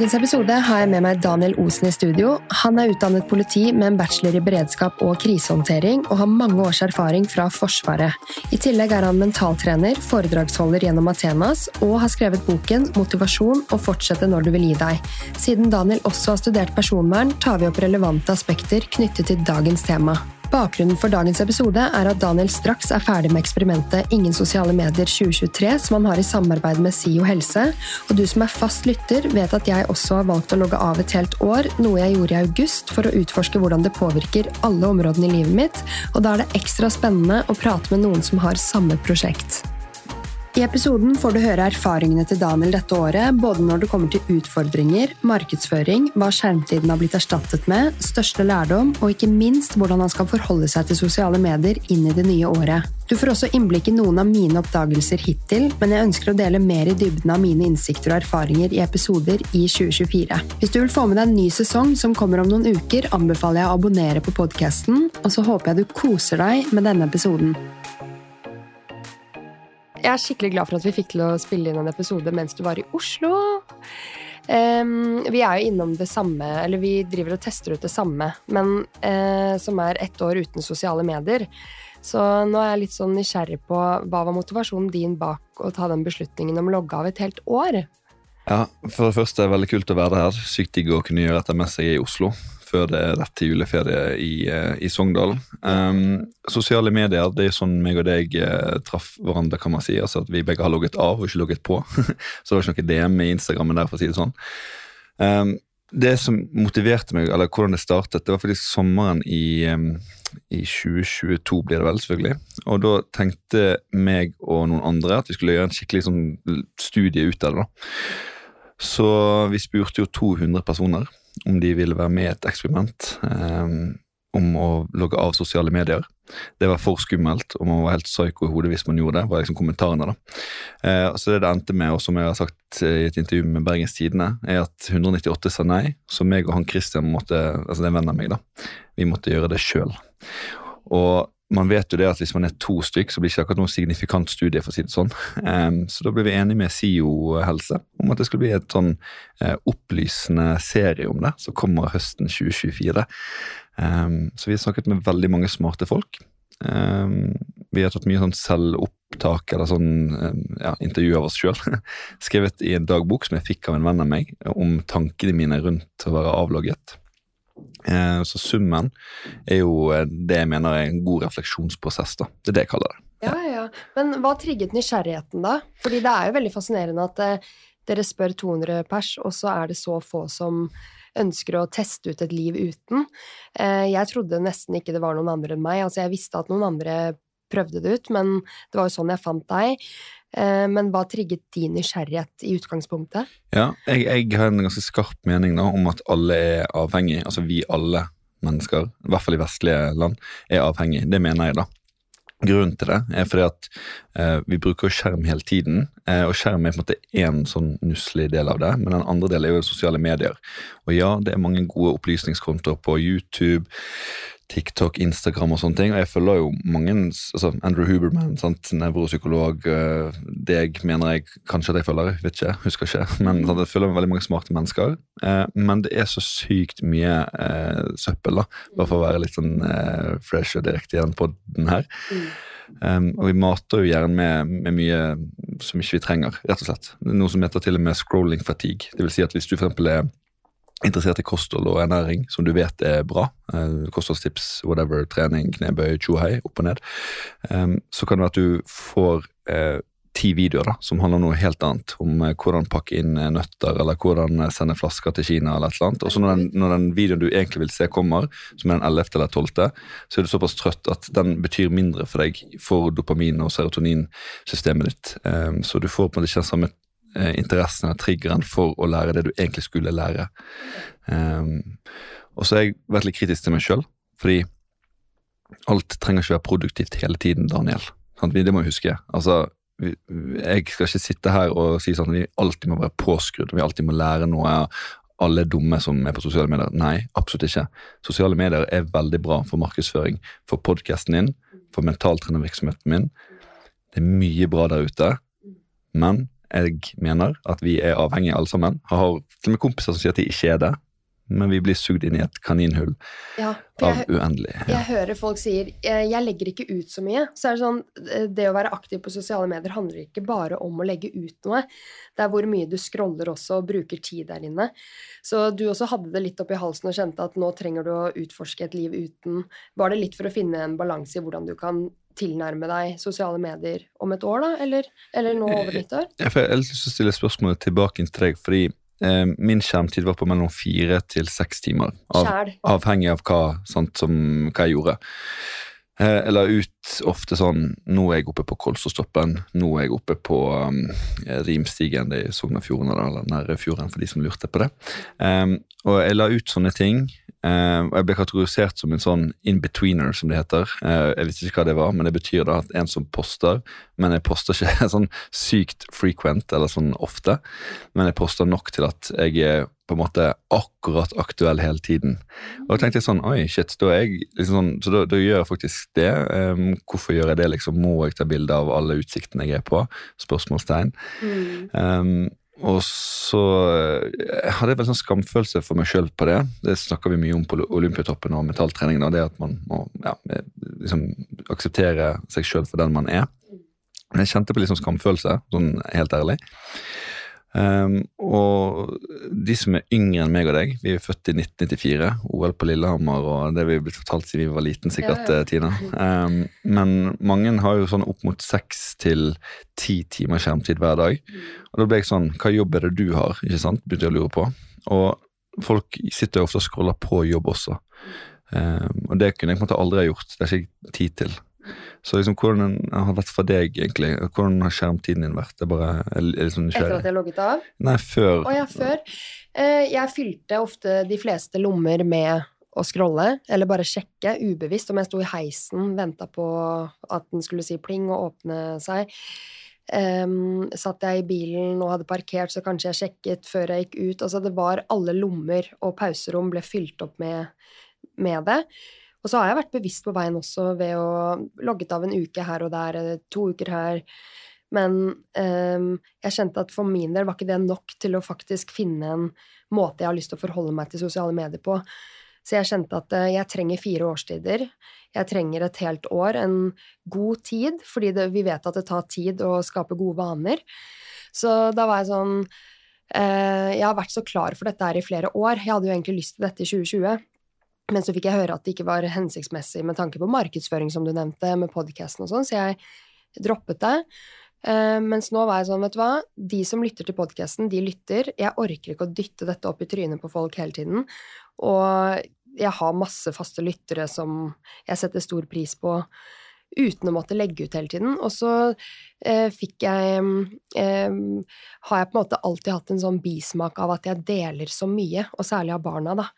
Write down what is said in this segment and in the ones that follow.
dagens episode har jeg med meg Daniel Osen i studio. Han er utdannet politi med en bachelor i beredskap og krisehåndtering, og har mange års erfaring fra Forsvaret. I tillegg er han mentaltrener, foredragsholder gjennom Athenas, og har skrevet boken Motivasjon og fortsette når du vil gi deg. Siden Daniel også har studert personvern, tar vi opp relevante aspekter knyttet til dagens tema. Bakgrunnen for dagens episode er at Daniel straks er ferdig med eksperimentet Ingen sosiale medier 2023, som han har i samarbeid med SIO helse. Og du som er fast lytter, vet at jeg også har valgt å logge av et helt år, noe jeg gjorde i august for å utforske hvordan det påvirker alle områdene i livet mitt, og da er det ekstra spennende å prate med noen som har samme prosjekt. I episoden får du høre erfaringene til Daniel dette året, både når det kommer til utfordringer, markedsføring, hva skjermtiden har blitt erstattet med, største lærdom, og ikke minst hvordan han skal forholde seg til sosiale medier inn i det nye året. Du får også innblikk i noen av mine oppdagelser hittil, men jeg ønsker å dele mer i dybden av mine innsikter og erfaringer i episoder i 2024. Hvis du vil få med deg en ny sesong som kommer om noen uker, anbefaler jeg å abonnere på podkasten, og så håper jeg du koser deg med denne episoden. Jeg er skikkelig glad for at vi fikk til å spille inn en episode mens du var i Oslo. Um, vi er jo innom det samme, eller vi driver og tester ut det samme, men uh, som er ett år uten sosiale medier. Så nå er jeg litt sånn nysgjerrig på hva var motivasjonen din bak å ta den beslutningen om å logge av et helt år? Ja, For det første er det veldig kult å være her. Sykt digg å kunne gjøre dette med seg i Oslo før det er rett til juleferie i, eh, i Sogndal. Um, sosiale medier det er sånn meg og deg uh, traff hverandre, kan man si. altså at Vi begge har logget av og ikke logget på. så det var ikke noe DM i Instagrammen der, for å si det sånn. Um, det som motiverte meg, eller hvordan det startet, det var faktisk sommeren i, um, i 2022, blir det vel, selvfølgelig. Og da tenkte meg og noen andre at vi skulle gjøre en skikkelig sånn studie ut av det. da. Så vi spurte jo 200 personer om de ville være med i et eksperiment eh, om å logge av sosiale medier. Det var for skummelt, og man var helt psyko i hodet hvis man gjorde det. var liksom kommentarene da. Eh, så det det endte med, og som jeg har sagt i et intervju med Bergens Tidende, er at 198 sa nei, så meg og han Christian måtte, altså det er en venn av meg, da, vi måtte gjøre det sjøl. Og man vet jo det at hvis man er to stykk, så blir det ikke akkurat noe signifikant studie. for å si det sånn. Så da ble vi enige med SIO helse om at det skulle bli et sånn uh, opplysende serie om det, som kommer høsten 2024. Um, så vi har snakket med veldig mange smarte folk. Vi har tatt mye sånn selvopptak eller sånn ja, intervju av oss sjøl. Skrevet i en dagbok som jeg fikk av en venn av meg, om tankene mine rundt å være avlogget. Eh, så summen er jo eh, det jeg mener er en god refleksjonsprosess. da. Det er det jeg kaller det. Ja, ja. Men hva trigget nysgjerrigheten, da? Fordi det er jo veldig fascinerende at eh, dere spør 200 pers, og så er det så få som ønsker å teste ut et liv uten. Jeg trodde nesten ikke det var noen andre enn meg. Altså, jeg visste at noen andre prøvde det ut, men det var jo sånn jeg fant deg. Eh, men hva trigget din nysgjerrighet i utgangspunktet? Ja, jeg, jeg har en ganske skarp mening da, om at alle er avhengig, altså vi alle mennesker, i hvert fall i vestlige land, er avhengig. Det mener jeg, da. Grunnen til det er fordi at eh, vi bruker skjerm hele tiden. Eh, og skjerm er på en måte én sånn nusselig del av det, men den andre delen er jo sosiale medier. Og ja, det er mange gode opplysningskontoer på YouTube, TikTok, Instagram og sånne ting. Og jeg følger jo mange altså Andrew Huberman, sant? nevropsykolog. Eh, deg mener jeg kanskje at jeg følger, vet ikke, husker ikke. Men sant? jeg følger veldig mange smarte mennesker. Eh, men det er så sykt mye eh, søppel, da. Bare for å være litt sånn eh, fresh og direkte igjen på den her. Mm. Um, og vi mater jo gjerne med, med, mye som ikke vi trenger, rett og slett. Noe som heter til og med scrolling fatigue. Det vil si at hvis du for eksempel er interessert i kosthold og ernæring, som du vet er bra, eh, kostholdstips, whatever, trening, knebøy, tjohei, opp og ned, um, så kan det være at du får eh, ti videoer da, som handler om noe helt annet. Om eh, hvordan pakke inn nøtter, eller hvordan sende flasker til Kina, eller et eller annet. Og så når, når den videoen du egentlig vil se kommer, som er den 11. eller 12., så er du såpass trøtt at den betyr mindre for deg for dopamin- og serotoninsystemet ditt. Um, så du får på en måte ikke den samme eh, interessen og triggeren for å lære det du egentlig skulle lære. Um, og så har jeg vært litt kritisk til meg sjøl, fordi alt trenger ikke være produktivt hele tiden, Daniel. Det må vi huske. Altså, jeg skal ikke sitte her og si sånn at vi alltid må være påskrudd, vi alltid må lære noe. Alle er dumme som er på sosiale medier. Nei, absolutt ikke. Sosiale medier er veldig bra for markedsføring, for podkasten din, for mentaltrenervirksomheten min. Det er mye bra der ute, men jeg mener at vi er avhengige alle sammen. Jeg har til og med kompiser som sier at de ikke er det, men vi blir sugd inn i et kaninhull Ja, av uendelig. Ja. jeg hører folk sier eh, 'jeg legger ikke ut så mye'. Så er det sånn eh, Det å være aktiv på sosiale medier handler ikke bare om å legge ut noe. Det er hvor mye du scroller også og bruker tid der inne. Så du også hadde det litt oppi halsen og kjente at nå trenger du å utforske et liv uten Var det litt for å finne en balanse i hvordan du kan tilnærme deg sosiale medier om et år, da? Eller, eller nå over nyttår? Ja, for Jeg har lyst til å stille spørsmålet tilbake til deg, fordi eh, min skjermtid var på mellom fire til seks timer. Av, avhengig av hva, sant, som, hva jeg gjorde. Eh, jeg la ut ofte sånn Nå er jeg oppe på Kolsåstoppen. Nå er jeg oppe på um, Rimstigen, i Sogn og Fjordane, eller Nærøyfjorden, for de som lurte på det. Um, og jeg la ut sånne ting. Eh, og jeg ble kategorisert som en sånn in-betweener, som det heter. Eh, jeg visste ikke hva det var, men det betyr da at en som poster, men jeg poster ikke sånn sykt frequent eller sånn ofte. Men jeg poster nok til at jeg er på en måte akkurat aktuell hele tiden. Og da tenkte jeg sånn, oi shit, da er jeg liksom sånn, så da, da gjør jeg faktisk det. Um, hvorfor gjør jeg det? liksom, Må jeg ta bilde av alle utsiktene jeg er på? Spørsmålstegn. Mm. Um, og så eh, hadde jeg vel sånn skamfølelse for meg sjøl på det. Det snakker vi mye om på Olympiatoppen og metalltrening. det at man må ja, liksom akseptere seg sjøl for den man er. Men jeg kjente på liksom skamfølelse, sånn helt ærlig. Um, og de som er yngre enn meg og deg, vi er født i 1994, OL på Lillehammer, og det vi er blitt fortalt siden vi var liten, sikkert, Ja, ja. eh, Tina. Um, men mange har jo sånn opp mot seks til ti timer skjermtid hver dag. Og da ble jeg sånn, hva jobb er det du har? ikke sant? Begynte jeg å lure på. Og folk sitter jo ofte og scroller på jobb også. Um, og det kunne jeg på en måte aldri ha gjort. Det er ikke tid til. Så liksom, hvordan har det vært for deg, egentlig? Hvordan har skjermtiden din vært? Jeg bare jeg sånn Etter at jeg logget av? Nei, før. Å ja, før. Eh, jeg fylte ofte de fleste lommer med å scrolle, eller bare sjekke, ubevisst, om jeg sto i heisen, venta på at den skulle si pling og åpne seg. Um, satt jeg i bilen og hadde parkert, så kanskje jeg sjekket før jeg gikk ut. Altså, det var alle lommer og pauserom ble fylt opp med, med det. Og så har jeg vært bevisst på veien også ved å logget av en uke her og der, to uker her. Men um, jeg kjente at for min del var ikke det nok til å faktisk finne en måte jeg har lyst til å forholde meg til sosiale medier på. Så jeg kjente at eh, jeg trenger fire årstider. Jeg trenger et helt år, en god tid, fordi det, vi vet at det tar tid å skape gode vaner. Så da var jeg sånn eh, Jeg har vært så klar for dette her i flere år. Jeg hadde jo egentlig lyst til dette i 2020. Men så fikk jeg høre at det ikke var hensiktsmessig med tanke på markedsføring, som du nevnte, med podcasten og sånn, så jeg droppet det. Uh, mens nå var jeg sånn, vet du hva, de som lytter til podcasten, de lytter. Jeg orker ikke å dytte dette opp i trynet på folk hele tiden. Og jeg har masse faste lyttere som jeg setter stor pris på uten å måtte legge ut hele tiden. Og så eh, fikk jeg eh, Har jeg på en måte alltid hatt en sånn bismak av at jeg deler så mye, og særlig av barna, da.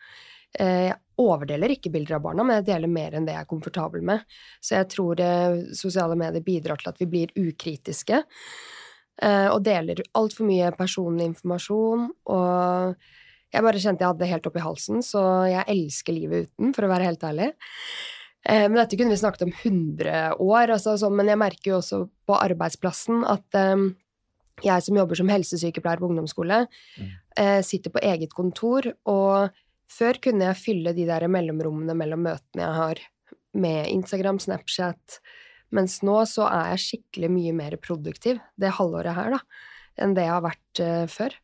Eh, Jeg overdeler ikke bilder av barna, men jeg deler mer enn det jeg er komfortabel med. Så jeg tror eh, sosiale medier bidrar til at vi blir ukritiske. eh, Og deler altfor mye personlig informasjon. Og jeg bare kjente jeg hadde det helt oppi halsen, så jeg elsker livet uten, for å være helt ærlig. Eh, Men dette kunne vi snakket om 100 år, altså, men jeg merker jo også på arbeidsplassen at jeg som jobber som helsesykepleier på ungdomsskole, eh, sitter på eget kontor, og før kunne jeg fylle de der mellomrommene mellom møtene jeg har med Instagram, Snapchat, mens nå så er jeg skikkelig mye mer produktiv det halvåret her, da, enn det jeg har vært uh, før.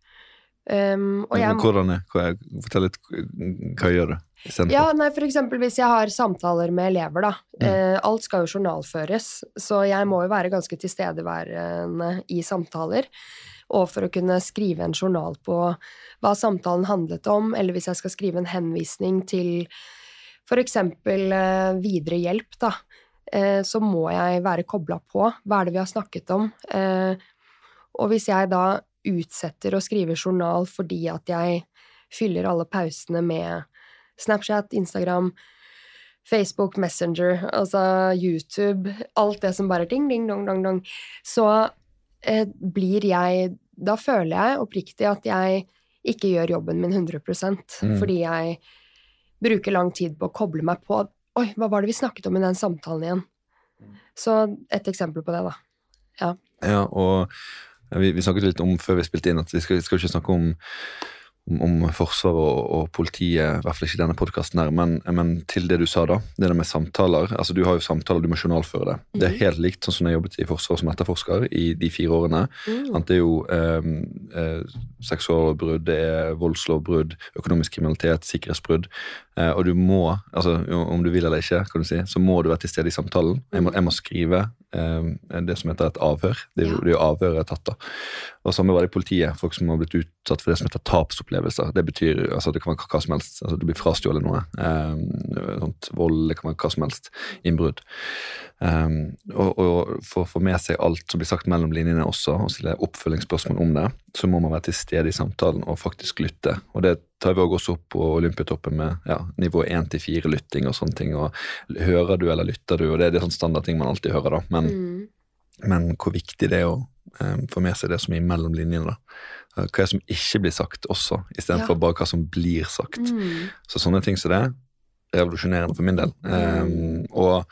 Um, jeg, hvordan er, hva, fortell litt, hva gjør du? istedenfor? ja, nei, for eksempel hvis jeg har samtaler med elever, da. Mm. Eh, alt skal jo journalføres, så jeg må jo være ganske tilstedeværende i samtaler. Og for å kunne skrive en journal på hva samtalen handlet om, eller hvis jeg skal skrive en henvisning til eksempel eh, videre hjelp, da, eh, så må jeg være kobla på. Hva er det vi har snakket om? Eh, og hvis jeg da utsetter å skrive journal fordi at jeg fyller alle pausene med Snapchat, Instagram, Facebook, Messenger, altså YouTube, alt det som bare ding, ding, dong, dong, dong, så eh, blir jeg Da føler jeg oppriktig at jeg ikke gjør jobben min 100 Mm. fordi jeg bruker lang tid på å koble meg på Oi, hva var det vi snakket om i den samtalen igjen? Så et eksempel på det, da. Ja, og Vi, vi snakket litt om før vi spilte inn at vi skal, skal ikke snakke om om, om Forsvaret og, og, politiet, i hvert fall ikke i denne podkasten, men, men, til det du sa, da. Det med samtaler. altså Du har jo samtaler, du må journalføre det. Mm. Det er mhm. helt likt sånn som jeg jobbet i Forsvaret som etterforsker i de fire årene. Mm. Det er jo eh, eh, det er voldslovbrudd, økonomisk kriminalitet, sikkerhetsbrudd. Eh, og du må, altså om du vil eller ikke, kan du si, så må du være til stede i samtalen. Jeg må, jeg må skrive Eh, det som heter et avhør. Det er jo, er jo avhøret tatt. da. Og Samme var det i politiet. Folk som har blitt utsatt for det som heter tapsopplevelser. Det betyr altså det kan være hva som helst. altså Du blir frastjålet noe. Eh, sånt, vold, det kan være hva som helst. Innbrudd. Um, og, og, For å få med seg alt som blir sagt mellom linjene også, og stille oppfølgingsspørsmål om det, så må man være til stede i samtalen og faktisk lytte. Og Det tar vi også opp på Olympiatoppen med ja, nivå 1 til 4 lytting og sånne ting. og Hører du eller lytter du? og Det er det sånn standardting man alltid hører, da. Men, mm. men hvor viktig det er å um, få med seg det som er mellom linjene. da. Hva er det som ikke blir sagt også, istedenfor ja. bare hva som blir sagt. Mm. Så sånne ting som det er revolusjonerende for min del. Um, og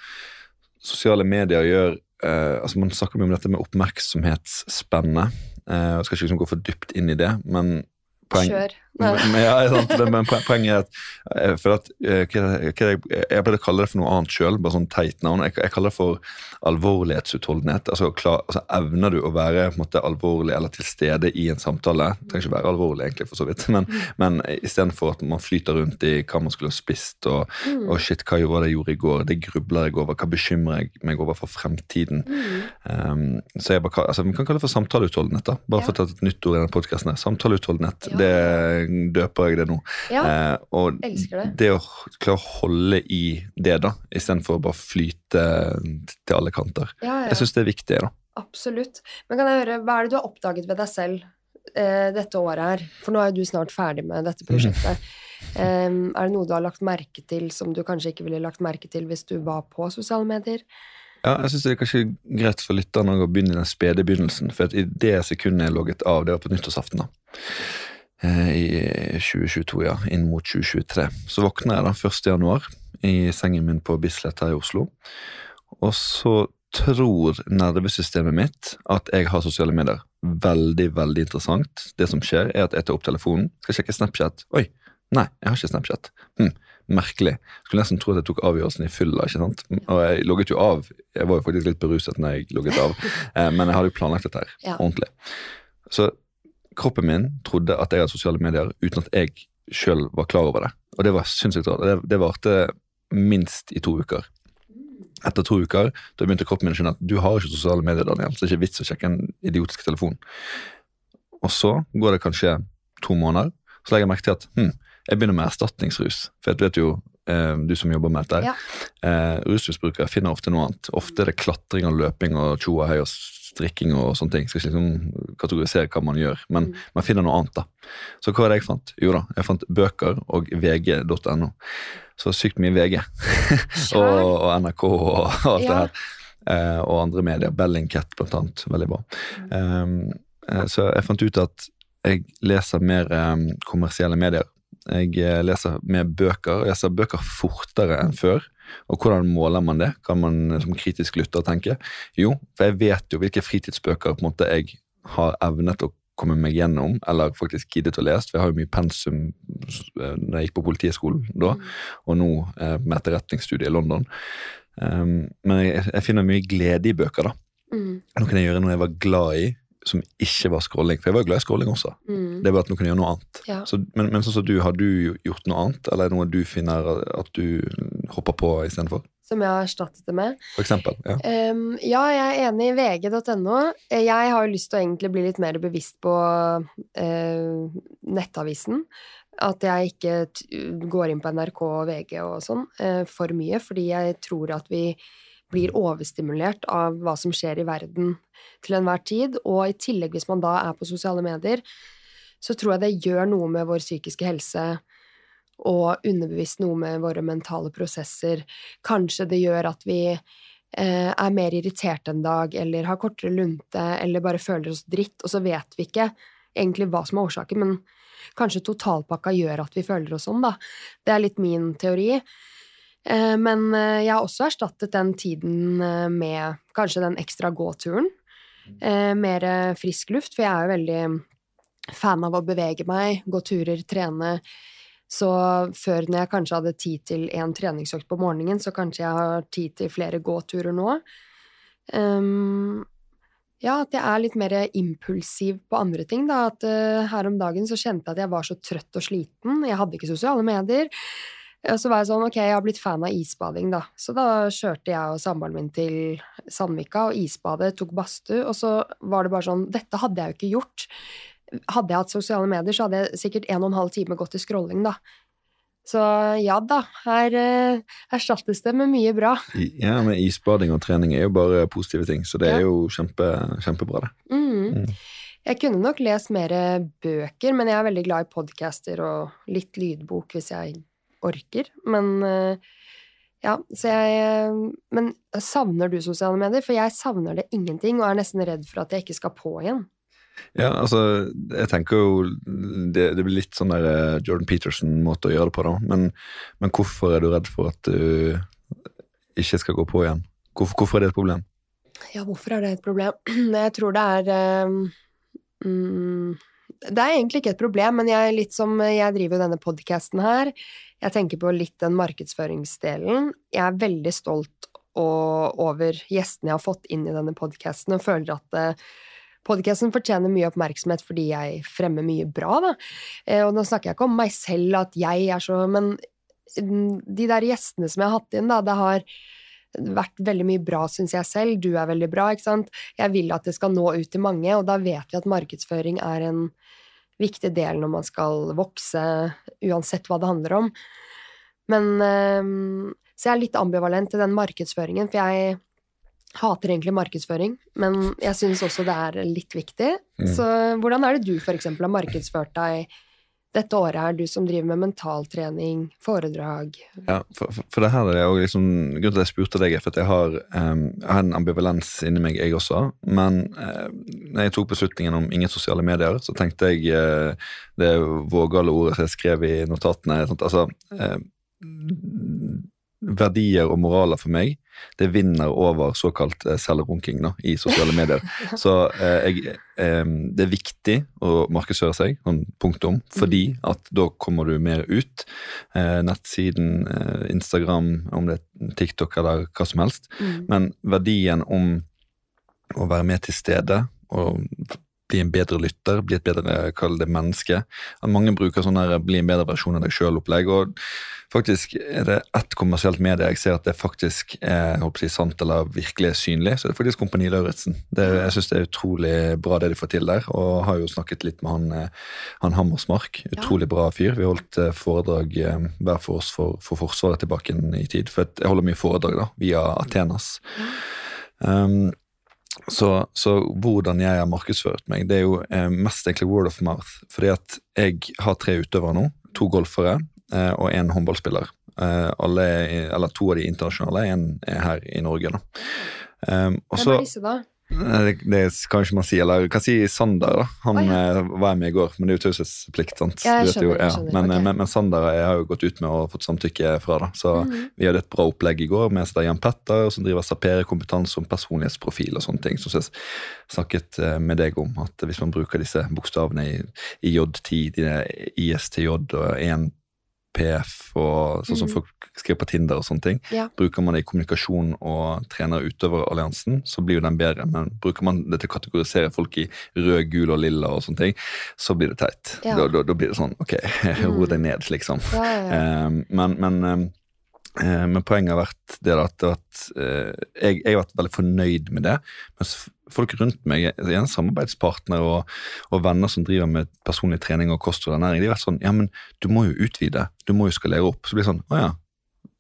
sosiale medier gjør uh, altså Man snakker mye om dette med oppmerksomhetsspennet. Uh, jeg skal ikke liksom gå for dypt inn i det, men poeng. Men, ja, men poenget er at, eh, for at eh, jeg, jeg pleier å kalle det for noe annet sjøl, bare sånn teit navn. Jeg, jeg, kaller det for alvorlighetsutholdenhet. Altså, klar, altså, Evner du å være måte, alvorlig eller til stede i en samtale? Det trenger ikke være alvorlig, egentlig, for så vidt, men, mm. men istedenfor at man flyter rundt i hva man skulle ha spist, og, mm. og shit, hva gjorde jeg gjorde i går? Det grubler jeg over. Hva bekymrer jeg meg over for fremtiden? Mm. Um, så jeg bare, altså, Vi kan kalle det for samtaleutholdenhet, da. Bare ja. for å ta et nytt ord i denne podkasten. Samtaleutholdenhet. Ja. Det døper jeg det nå. Ja, eh, og elsker det. det å klare å holde i det, da, istedenfor å bare flyte til alle kanter. Ja, ja. Jeg syns det er viktig, da. Absolutt. Men kan jeg høre, hva er det du har oppdaget ved deg selv eh, dette året her? For nå er jo du snart ferdig med dette prosjektet. Mm. Um, er det noe du har lagt merke til som du kanskje ikke ville lagt merke til hvis du var på sosiale medier? Ja, jeg synes Det er kanskje greit for lytterne å begynne i den spede begynnelsen. For i det sekundet jeg logget av, det var på nyttårsaften. da i 2022, ja, inn mot 2023. Så våkner jeg da 1. januar i sengen min på Bislett her i Oslo. Og så tror nervesystemet mitt at jeg har sosiale medier. Veldig, veldig interessant. Det som skjer, er at jeg tar opp telefonen, skal sjekke Snapchat. Oi, nei, jeg har ikke Snapchat. Hm, merkelig. Skulle nesten tro at jeg tok avgjørelsen i fylla. ikke sant? Og jeg logget jo av. Jeg var jo faktisk litt beruset når jeg logget av, eh, men jeg hadde jo planlagt dette her ja. ordentlig. Så kroppen min trodde at jeg hadde sosiale medier uten at jeg sjøl var klar over det. Og det var sinnssykt rart. Det, det varte minst i to uker. Etter to uker da begynte kroppen min å skjønne at du har ikke sosiale medier, Daniel, så det er ikke vits å sjekke en idiotisk telefon. Og så går det kanskje to måneder, så legger jeg merke til at hm, jeg begynner med erstatningsrus. For jeg vet jo, eh, du som jobber med dette, ja. eh, rusmisbrukere finner ofte noe annet. Ofte er det klatring og løping og tjo og hei og strikking og sånne ting. Skal ikke liksom kategorisere hva man gjør, men mm. man finner noe annet, da. Så hva var det jeg fant? Jo da, jeg fant bøker og vg.no. Så sykt mye VG. og, og, NRK og alt ja. det her. Eh, og andre medier. Bellingcat, blant annet. Veldig bra. Um, så jeg fant ut at jeg leser mer um, kommersielle medier. Jeg eh, leser med bøker. og Jeg leser bøker fortere enn før. Og hvordan måler man det? Kan man som kritisk lytter tenke? Jo, for jeg vet jo hvilke fritidsbøker på en måte jeg har evnet å komme meg gjennom, eller faktisk giddet å lese. For jeg har jo mye pensum eh, når jeg gikk på Politihøgskolen da, mm. og nå eh, med etterretningsstudiet i London. Um, men jeg, finner mye glede i bøker, da. Noe Nå kan jeg gjøre noe jeg var glad i, som ikke var scrolling. For jeg var glad i scrolling også. Mm. Det var at noen kunne gjøre noe annet. Ja. Så, men, men sånn som du, har du gjort noe annet, eller er det noe du finner at du hopper på istedenfor? Som jeg har erstattet det med? For eksempel, ja. Um, ja, jeg er enig i vg.no. Jeg har jo lyst til å egentlig bli litt mer bevisst på uh, nettavisen. At jeg ikke går inn på NRK og VG og sånn uh, for mye, fordi jeg tror at vi blir overstimulert av hva som skjer i verden til enhver tid. Og i tillegg, hvis man da er på sosiale medier, så tror jeg det gjør noe med vår psykiske helse og underbevisst noe med våre mentale prosesser. Kanskje det gjør at vi eh, er mer irritert en dag, eller har kortere lunte, eller bare føler oss dritt, og så vet vi ikke egentlig hva som er årsaken, men kanskje totalpakka gjør at vi føler oss sånn, da. Det er litt min teori. Eh, men eh, jeg har også erstattet den tiden eh, med kanskje den ekstra gåturen. Mer frisk luft, for jeg er jo veldig fan av å bevege meg, gå turer, trene. Så før når jeg kanskje hadde tid til én treningsøkt på morgenen, så kanskje jeg har tid til flere gåturer nå. Um, ja, at jeg er litt mer impulsiv på andre ting, da. At uh, her om dagen så kjente jeg at jeg var så trøtt og sliten. Jeg hadde ikke sosiale medier. Og så var jeg sånn, ok, jeg har blitt fan av isbading, da. Så da kjørte jeg og samboeren min til Sandvika og isbadet, tok badstue, og så var det bare sånn Dette hadde jeg jo ikke gjort. Hadde jeg hatt sosiale medier, så hadde jeg sikkert en og en halv time gått til scrolling, da. Så ja da, her eh, erstattes det med mye bra. Ja, men isbading og trening er jo bare positive ting, så det ja. er jo kjempe, kjempebra, det. Mm. Mm. Jeg kunne nok lest mer bøker, men jeg er veldig glad i podcaster og litt lydbok hvis jeg orker. Men uh, ja, så jeg Men savner du sosiale medier? For jeg savner det ingenting, og er nesten redd for at jeg ikke skal på igjen. Ja, altså, jeg tenker jo Det, det blir litt sånn der eh, Jordan Peterson-måte å gjøre det på, da. Men, men, hvorfor er du redd for at du ikke skal gå på igjen? Hvorfor, hvorfor, er det et problem? Ja, hvorfor er det et problem? Jeg tror det er um, Det er egentlig ikke et problem, men jeg, litt som jeg driver denne podkasten her. Jeg tenker på litt den markedsføringsdelen. Jeg er veldig stolt over gjestene jeg har fått inn i denne podkasten, og føler at uh, Podkasten fortjener mye oppmerksomhet fordi jeg fremmer mye bra, da. Eh, og nå snakker jeg ikke om meg selv, at jeg er så Men mm, de der gjestene som jeg har hatt inn, da, det har vært veldig mye bra, syns jeg selv. Du er veldig bra, ikke sant. Jeg vil at det skal nå ut til mange, og da vet vi at markedsføring er en viktig del når man skal vokse, uansett hva det handler om. Men eh, Så jeg er litt ambivalent til den markedsføringen, for jeg hater egentlig markedsføring, men jeg syns også det er litt viktig. Mm. Så hvordan er det du f.eks. har markedsført deg dette året her, du som driver med mentaltrening, foredrag? Ja, for, for det her er jo liksom Grunnen til at jeg spurte deg, er for at jeg har, um, jeg har en ambivalens inni meg, jeg også. Men uh, når jeg tok beslutningen om ingen sosiale medier, så tenkte jeg uh, det vågale ordet jeg skrev i notatene sånt, altså, uh, verdier og moraler for meg, det vinner over såkalt eh, selvrunking da, i sosiale medier. Så eh, jeg, eh, det er viktig å markedsføre seg, sånn punktum, fordi at da kommer du mer ut. Eh, nettsiden, eh, Instagram, om det er TikTok eller hva som helst. Mm. Men verdien om å være med til stede og bli en bedre lytter, bli et bedre kall det menneske. Mange bruker sånn her bli en bedre versjon av deg sjøl-opplegg. og faktisk Er det ett kommersielt medie jeg ser at det faktisk er jeg, sant eller virkelig er synlig, så det er faktisk Kompani Lauritzen. Jeg syns det er utrolig bra det de får til der, og har jo snakket litt med han, eh, han Hammersmark. Utrolig bra fyr. Vi holdt eh, foredrag eh, hver for oss for, for Forsvaret tilbake i tid. For jeg holder mye foredrag da, via Atenas. Um, så, så, hvordan jeg har markedsført meg, det er jo eh, mest egentlig word of mouth. Fordi at jeg har tre utøvere nå. To golfere eh, og en håndballspiller. Eh, alle, eller to av de internasjonale. Én er her i Norge, da. Um, Hvem er disse, da? Det, det kan ikke man si. Eller hva sier Sander, da. Han oh, ja. var med i går, men det er jo taushetsplikt. sant? Ja, jeg skjønner, jeg skjønner. Men, okay. men, men, Sander jeg har jo gått ut med og fått samtykke fra. da. Så mm -hmm. vi hadde et bra opplegg i går med Jan Petter, som driver Sapere kompetanse om personlighetsprofil og sånne ting. Som jeg snakket eh, med deg om, at hvis man bruker disse bokstavene i, i J10, ISTJ og 1 PF og sånn som mm. folk skriver på Tinder og sånne ting. Ja. Bruker man det i kommunikasjon og trener utoveralliansen, så blir jo den bedre. Men bruker man det til å kategorisere folk i rød, gul og lilla og sånne ting, så blir det teit. Ja. Da, da, da, blir det sånn ok, ro deg mm. ned, liksom. Ja, um, men, men um, men poenget har vært det at, at uh, jeg, jeg, har vært veldig fornøyd med det. Mens folk rundt meg, en samarbeidspartnere og, og, venner som driver med personlig trening og kost og ernæring, de har vært sånn Ja, men du må jo utvide. Du må jo skalere opp. Så blir det sånn Å ja.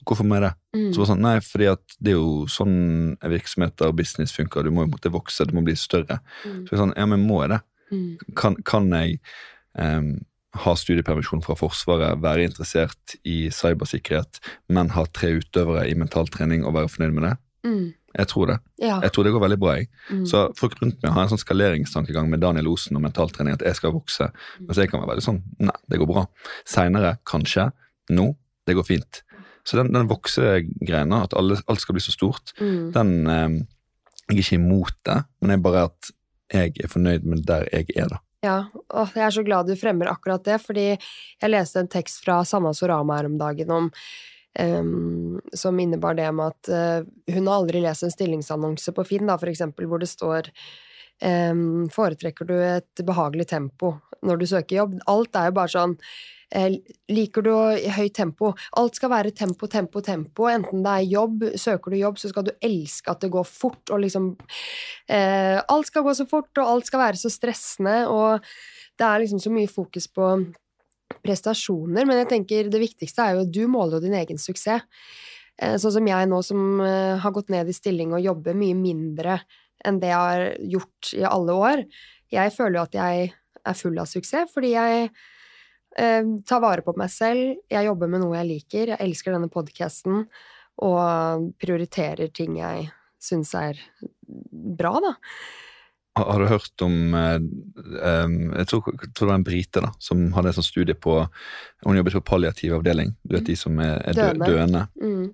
Hvorfor må jeg det? Mm. Så sånn, Nei, fordi at det er jo sånn virksomheter og business funker. Du må jo måtte vokse, det må bli større. Mm. Så det er sånn, ja, men må jeg det? Mm. Kan, kan, jeg um, ha studiepermisjon fra Forsvaret, være interessert i cybersikkerhet, men ha tre utøvere i mentaltrening og være fornøyd med det? Mm. Jeg tror det. Ja. Jeg tror det går veldig bra. jeg. Mm. Så folk rundt meg har en sånn skaleringstankegang med Daniel Osen og mentaltrening, at jeg skal vokse. Mm. Mens jeg kan være veldig sånn Nei, det går bra. Seinere, kanskje. Nå. Det går fint. Så den, den voksegreina, at alle, alt skal bli så stort, mm. den eh, Jeg er ikke imot det, men jeg bare at jeg er fornøyd med der jeg er, da. Ja, og jeg er så glad du fremmer akkurat det, fordi jeg leste en tekst fra Sanna Sorama her om dagen om um, som innebar det med at uh, hun har aldri lest en stillingsannonse på Finn, da, for eksempel, hvor det står um, Foretrekker du et behagelig tempo når du søker jobb? Alt er jo bare sånn liker du høyt tempo? Alt skal være tempo, tempo, tempo. Enten det er jobb, søker du jobb, så skal du elske at det går fort, og liksom eh, Alt skal gå så fort, og alt skal være så stressende, og det er liksom så mye fokus på prestasjoner, men jeg tenker det viktigste er jo at du måler jo din egen suksess. Eh, sånn som jeg nå, som eh, har gått ned i stilling og jobber mye mindre enn det jeg har gjort i alle år. Jeg føler jo at jeg er full av suksess, fordi jeg eh, tar vare på meg selv, jeg jobber med noe jeg liker, jeg elsker denne podkasten og prioriterer ting jeg syns er bra, da. Har du hørt om eh, Jeg tror, tror, det var en brite da, som hadde en sånn studie på Hun jobbet på palliativ avdeling, du vet de som er, er døende. døende. Mm.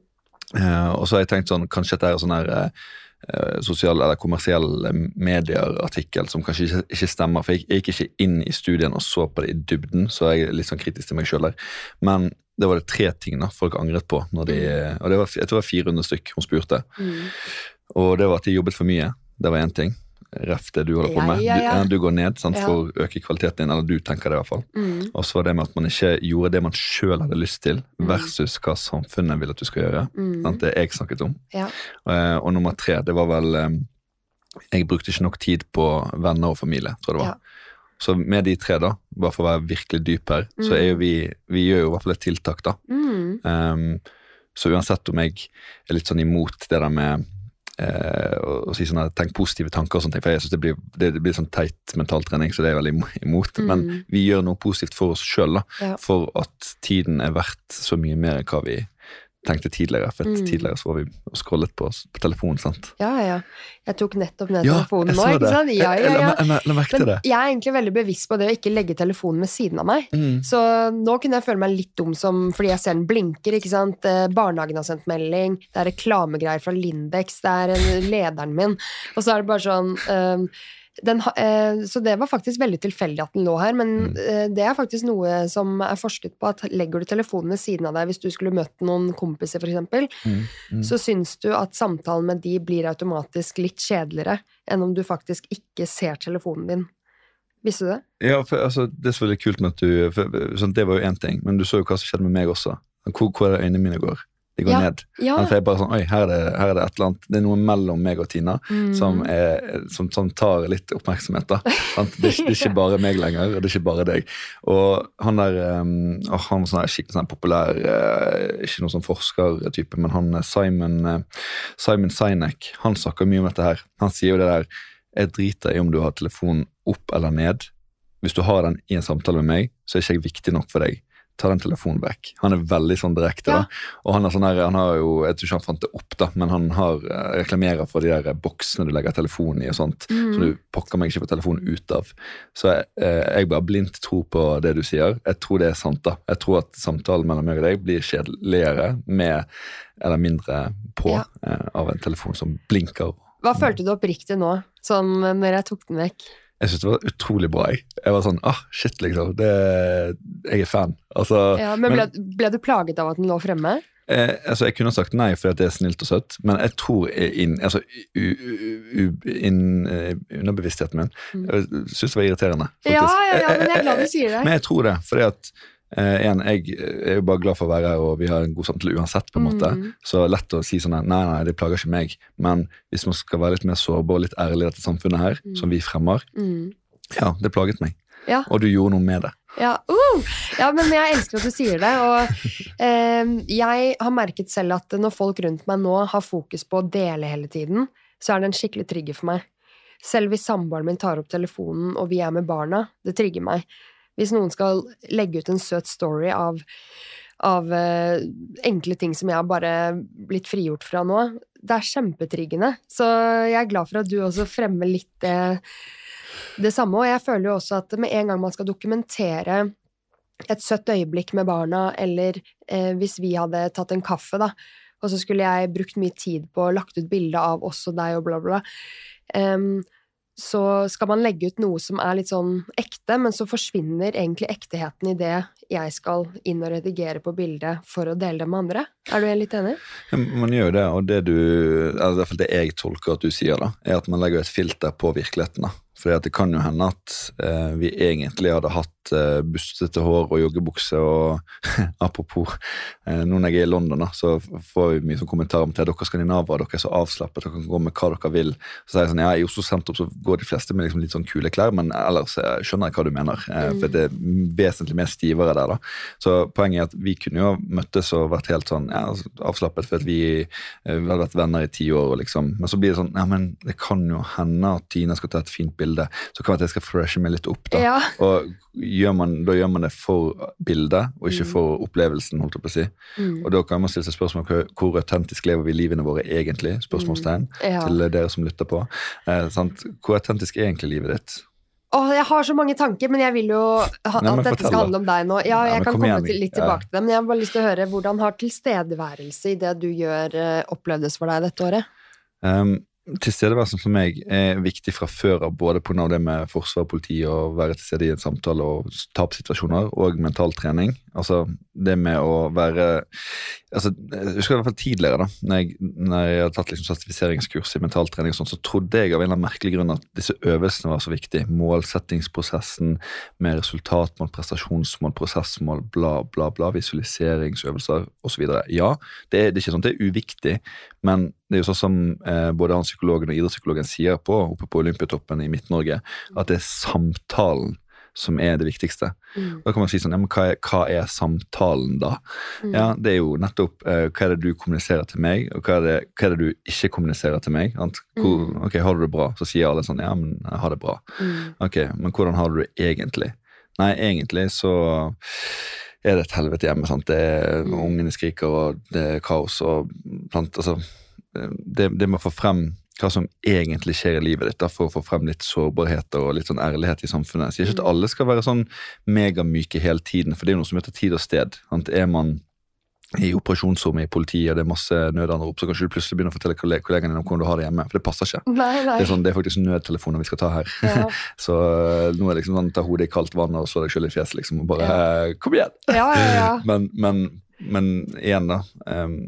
Eh, og så har jeg tenkt sånn, kanskje dette er sånn her Eh, sosiale eller kommersielle medier-artikkel som kanskje ikke, ikke, stemmer. For jeg, jeg, gikk ikke inn i studien og så på det i dybden, så jeg er litt sånn kritisk til meg sjøl der. Men det var det tre ting da folk angret på. De, mm. og det var, Jeg tror det var 400 stykk hun spurte. Mm. Og det var at de jobbet for mye. Det var én ting ref det du holder på med. Ja, ja, ja. Du, du, går ned sant, for å øke kvaliteten din, eller du tenker det i hvert fall. Mm. Og så var det med at man ikke gjorde det man sjøl hadde lyst til, mm. versus hva samfunnet vil at du skal gjøre. Mm. Sant, det jeg snakket om. Og, eh, og, nummer tre, det var vel eh, Jeg brukte ikke nok tid på venner og familie, tror jeg det var. Så med de tre, da, bare for å være virkelig dyp her, så er jo mm. vi Vi gjør jo i hvert fall et tiltak, da. Um, så uansett om jeg er litt sånn imot det der med eh, og, si sånn tenk positive tanker og sånne ting. For jeg synes det blir, det, det blir sånn teit mentaltrening, så det er jeg veldig imot. Mm. Men vi gjør noe positivt for oss sjøl, ja. for at tiden er verdt så mye mer enn hva vi tenkte tidligere. For mm. tidligere så var vi og scrollet på, på telefonen. sant? Ja, ja. Jeg tok nettopp ned ja, telefonen nå. ikke sant? Ja, ja, ja. Jeg, jeg, jeg, Men jeg er egentlig veldig bevisst på det å ikke legge telefonen ved siden av meg. Mm. Så nå kunne jeg føle meg litt dum som, fordi jeg ser den blinker. ikke sant? Eh, barnehagen har sendt melding, det er reklamegreier fra Lindex, det er lederen min. Og så er det bare sånn um, den, eh, så det var faktisk veldig tilfeldig at den lå her, men mm. eh, det er faktisk noe som er forsket på, at legger du telefonen ved siden av deg hvis du skulle møtt noen kompiser, f.eks., mm. mm. så syns du at samtalen med de blir automatisk litt kjedeligere enn om du faktisk ikke ser telefonen din. Visste du det? Ja, for, altså, det er så veldig kult med at du for, sånn, Det var jo én ting, men du så jo hva som skjedde med meg også. Hvor, hvor øynene mine går. De går ja, ned. Ja. For jeg bare sånn, oi, her er, det, her er, det, et eller annet, det er noe mellom meg og Tina mm. som, er, som, som, tar litt oppmerksomhet. da. Det, det, er ikke bare meg lenger, og det er ikke bare deg. Og han der um, han var sånn skikkelig sånn populær, uh, ikke noen sånn forskertype, men han Simon, uh, Simon Sinek han snakker mye om dette her. Han sier jo det der Jeg driter i om du har telefonen opp eller ned. Hvis du har den i en samtale med meg, så er ikke jeg viktig nok for deg ta den telefonen vekk. Han er veldig sånn direkte. Ja. da, Og han, er sånn her, han har jo, Jeg tror ikke han fant det opp, da, men han har eh, reklamerer for de der boksene du legger telefonen i, og sånt, mm. så du pokker meg ikke få telefonen ut av. Så jeg, eh, jeg bare blindt tror på det du sier. Jeg tror det er sant. da. Jeg tror at samtalen mellom meg og deg blir kjedeligere med eller mindre på ja. eh, av en telefon som blinker. Hva følte du oppriktig nå, sånn når jeg tok den vekk? Jeg syntes det var utrolig bra. Jeg, jeg var sånn ah, shit, liksom. Det, jeg er fan. Altså, ja, men ble, ble, du plaget av at den lå fremme? Eh, altså, Jeg kunne sagt nei fordi det er snilt og søtt, men jeg tror inn, altså, u, u, inn, uh, underbevisstheten min mm. Jeg syns det var irriterende. Faktisk. Ja, ja, ja, men jeg er glad du sier det. Men jeg tror det, fordi at Uh, en, Jeg er jo bare glad for å være her, og vi har en god samtale uansett. på en måte. Mm. Så lett å si sånn nei, nei, det plager ikke meg. Men hvis man skal være litt mer sårbar og litt ærlig i dette samfunnet her, mm. som vi fremmer, mm. ja, det plaget meg. Ja. Og du gjorde noe med det. Ja, uh! ja, men jeg elsker at du sier det. Og uh, jeg har merket selv at når folk rundt meg nå har fokus på å dele hele tiden, så er det en skikkelig trigger for meg. Selv hvis samboeren min tar opp telefonen og vi er med barna, det trigger meg. Hvis noen skal legge ut en søt story av, av uh, enkle ting som jeg har bare blitt frigjort fra nå, det er kjempetriggende. Så jeg er glad for at du også fremmer litt det, det samme. Og jeg føler jo også at med en gang man skal dokumentere et søtt øyeblikk med barna, eller eh, hvis vi hadde tatt en kaffe, da, og så skulle jeg brukt mye tid på å lagt ut bilde av oss og deg og bla, bla, um, så skal man legge ut noe som er litt sånn ekte, men så forsvinner egentlig ekteheten i det jeg skal inn og redigere på bildet for å dele det med andre. Er du litt enig? Man gjør jo det, og det du, altså i hvert fall det jeg tolker at du sier, da, er at man legger et filter på virkeligheten. da. At det kan jo hende at eh, vi egentlig hadde hatt eh, bustete hår og joggebukse og Apropos, eh, nå når jeg er i London, da, så får vi mye sånn kommentarer om til dere skandinaver, dere er så avslappet, dere kan gå med hva dere vil. Så sier jeg sånn, ja, I Oslo sentrum så går de fleste med liksom litt sånn kule klær, men ellers jeg skjønner jeg hva du mener. Eh, for det er vesentlig mer stivere der, da. Så poenget er at vi kunne jo møttes og vært helt sånn ja, avslappet for at vi, eh, vi hadde vært venner i ti år, og liksom. men så blir det sånn ja, men det kan jo hende at Tina skal ta et fint bilde, så kan det at jeg skal freshe meg litt opp. da. Ja. Og gjør man, da gjør man det for bildet, og ikke for opplevelsen. holdt jeg på å si. Mm. Og da kan man stille seg spørsmål hvor, hvor autentisk lever vi livene våre egentlig? Spørsmålstegn Ja. til dere som lytter på. Eh, sant? Hvor autentisk er egentlig livet ditt? Åh, jeg har så mange tanker, men jeg vil jo ha, Nei, at dette fortell skal handle om deg nå. Ja, Ja, jeg kan komme til, litt Ja. tilbake til det, men jeg har bare lyst til å høre hvordan har tilstedeværelse i det du gjør, eh, opplevdes for deg dette året? Um, Tilstedeværelsen for meg er viktig fra før av, både pga. det med forsvar og politi, å være til stede i en samtale og tapssituasjoner, og mental trening. Altså det med å være altså, Jeg husker i hvert fall tidligere, da når jeg, når jeg hadde tatt liksom sertifiseringskurs i mentaltrening, og sånn, så trodde jeg av en eller annen merkelig grunn at disse øvelsene var så viktige. Målsettingsprosessen med resultatmål, prestasjonsmål, prosessmål, bla, bla, bla, visualiseringsøvelser osv. Ja, det er, det er ikke sånn at det er uviktig, men det er jo sånn som eh, både han psykologen og idrettspsykologen sier på, oppe på Olympiatoppen i Midt-Norge, at det er samtalen som er det viktigste. Mm. Da kan man si sånn, ja, men hva er, hva er samtalen da? Mm. Ja, Det er jo nettopp eh, hva er det du kommuniserer til meg, og hva er det, hva er det du ikke kommuniserer til meg. Hvor, Mm. ok, Har du det bra? Så sier alle sånn, ja, men jeg har det bra. Mm. Ok, men hvordan har du det egentlig? Nei, egentlig så er det et helvete hjemme. sant? Det er, Mm. Ungene skriker, og det er kaos. og sant? altså, det, det med å få frem hva som egentlig skjer i livet ditt, for å få frem litt sårbarheter og litt sånn ærlighet i samfunnet. Jeg sier ikke at alle skal være sånn megamyke hele tiden, for det er jo noe som heter tid og sted. Sant? Er man i operasjonsrommet i politiet, og det er masse nødanrop, så kanskje du plutselig begynner å fortelle kolleg- kollegaene dine om hvordan du har det hjemme. For det passer ikke. Nei, nei. Det er, sånn, det er faktisk nødtelefoner vi skal ta her. Ja. Så øh, nå er det liksom sånn, ta hodet i kaldt vann og slå deg sjøl i fjeset, liksom. Og bare ja. Kom igjen! Ja, ja, ja. Men, men, men igjen, da. ehm,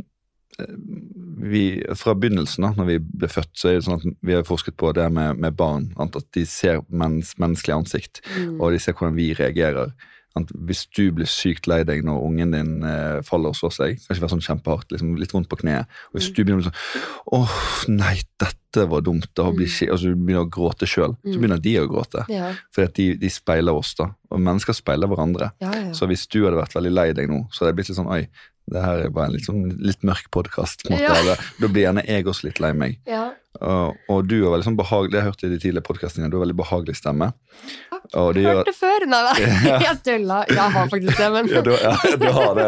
vi, fra begynnelsen, da når vi ble født, så er det sånn at vi har forsket på det med, med barn. At de ser mens, menneskelig ansikt, Mm. og de ser hvordan vi reagerer. At Hvis du blir sykt lei deg når ungen din eh, faller og slår seg, kanskje være sånn kjempehardt, liksom, litt vondt på kneet, og hvis Mm. du begynner sånn åh, nei, dette var dumt, da blir Mm. altså, du begynner å gråte sjøl, så Mm. begynner de å gråte. Ja, For de, de speiler oss, da. Og mennesker speiler hverandre. ja, ja. Så hvis du hadde vært veldig lei deg nå, så hadde jeg blitt litt sånn oi, det her er bare en litt, sånn, litt mørk podkast. Ja. Da blir gjerne jeg også litt lei meg. ja. Og, og du har veldig sånn behagelig, jeg har hørt i de tidligere podkastene, du har veldig behagelig stemme. Takk. Og det gjør før. Nei, da. Ja. Jeg tulla. Jeg har faktisk det, men du, du har det.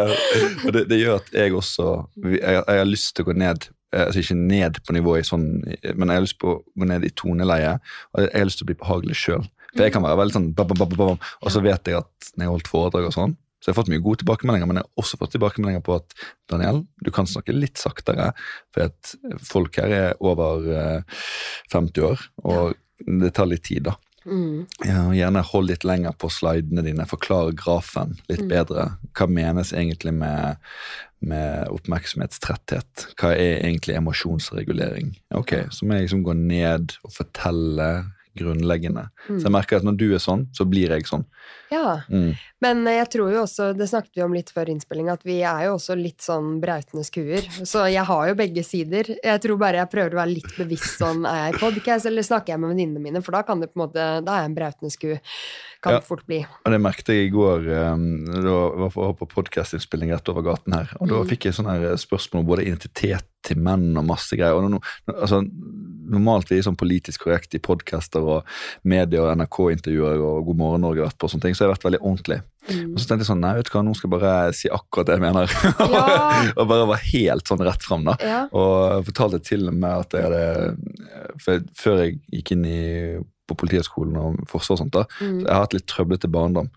Og det, det gjør at jeg også jeg, jeg har lyst til å gå ned eh, Altså ikke ned på nivå i sånn, men jeg har lyst på å gå ned i toneleie. Og jeg har lyst til å bli behagelig sjøl. For jeg kan være veldig sånn bam, bam, bam, Og så vet jeg at når jeg har holdt foredrag og sånn, så jeg har fått mye gode tilbakemeldinger, men jeg har også fått tilbakemeldinger på at Daniel, du kan snakke litt saktere, for at folk her er over eh, 50 år, og det tar litt tid, da. mm. Gjerne hold litt lenger på slidene dine, forklar grafen litt Mm. bedre. Hva menes egentlig med, med oppmerksomhetstretthet? Hva er egentlig emosjonsregulering? Ok, Så må jeg liksom gå ned og fortelle grunnleggende. Mm. Så jeg merker at når du er sånn, så blir jeg sånn. ja. Mm. Men jeg tror jo også, det snakket vi om litt før innspilling, at vi er jo også litt sånn brautende skuer. Så jeg har jo begge sider. Jeg tror bare jeg prøver å være litt bevisst sånn, er jeg i podcast, eller snakker jeg med venninnene mine, for da kan det på en måte, da er jeg en brautende sku. Kan Ja. fort bli. Og det merket jeg i går um, da var jeg på podkastinnspilling rett over gaten her. Og da Mm. fikk jeg sånne her spørsmål om både identitet til menn og masse greier. Og nå, altså, normalt vi er sånn politisk korrekt i podcaster og media og NRK-intervjuer og God morgen Norge har vært på og sånne ting, så jeg har vært veldig ordentlig. Mm. Og så tenkte jeg sånn, nei, vet du hva, nå skal jeg bare si akkurat det jeg mener. Ja. og bare være helt sånn rett fram, da. Ja. Og fortalte til og med at jeg hadde for Før jeg gikk inn i på Politihøgskolen og Forsvaret og sånt. da, Mm. så Jeg har hatt litt trøblete barndom.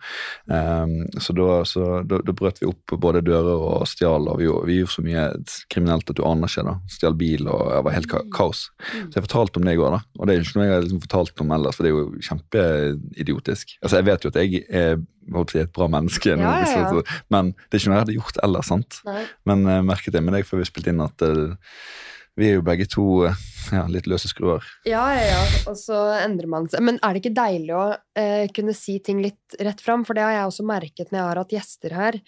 Um, så da, så da, da brøt vi opp både dører og stjal, og vi, vi gjorde så mye kriminelt at du aner ikke. da, Stjal bil og det var helt ka kaos. Mm. Så jeg fortalte om det i går, da. Og det er jo ikke noe jeg har liksom fortalt om ellers, for det er jo kjempeidiotisk. Altså, Jeg vet jo at jeg er holdt et bra menneske, Ja, ja, ja. men det er ikke noe jeg hadde gjort ellers. sant? Nei. Men jeg merket det med deg før vi spilte inn at eh, vi er jo begge to eh, ja, litt løse skruer. Ja, ja, ja. Og så endrer man seg. Men er det ikke deilig å eh, kunne si ting litt rett fram? For det har jeg også merket når jeg har hatt gjester her.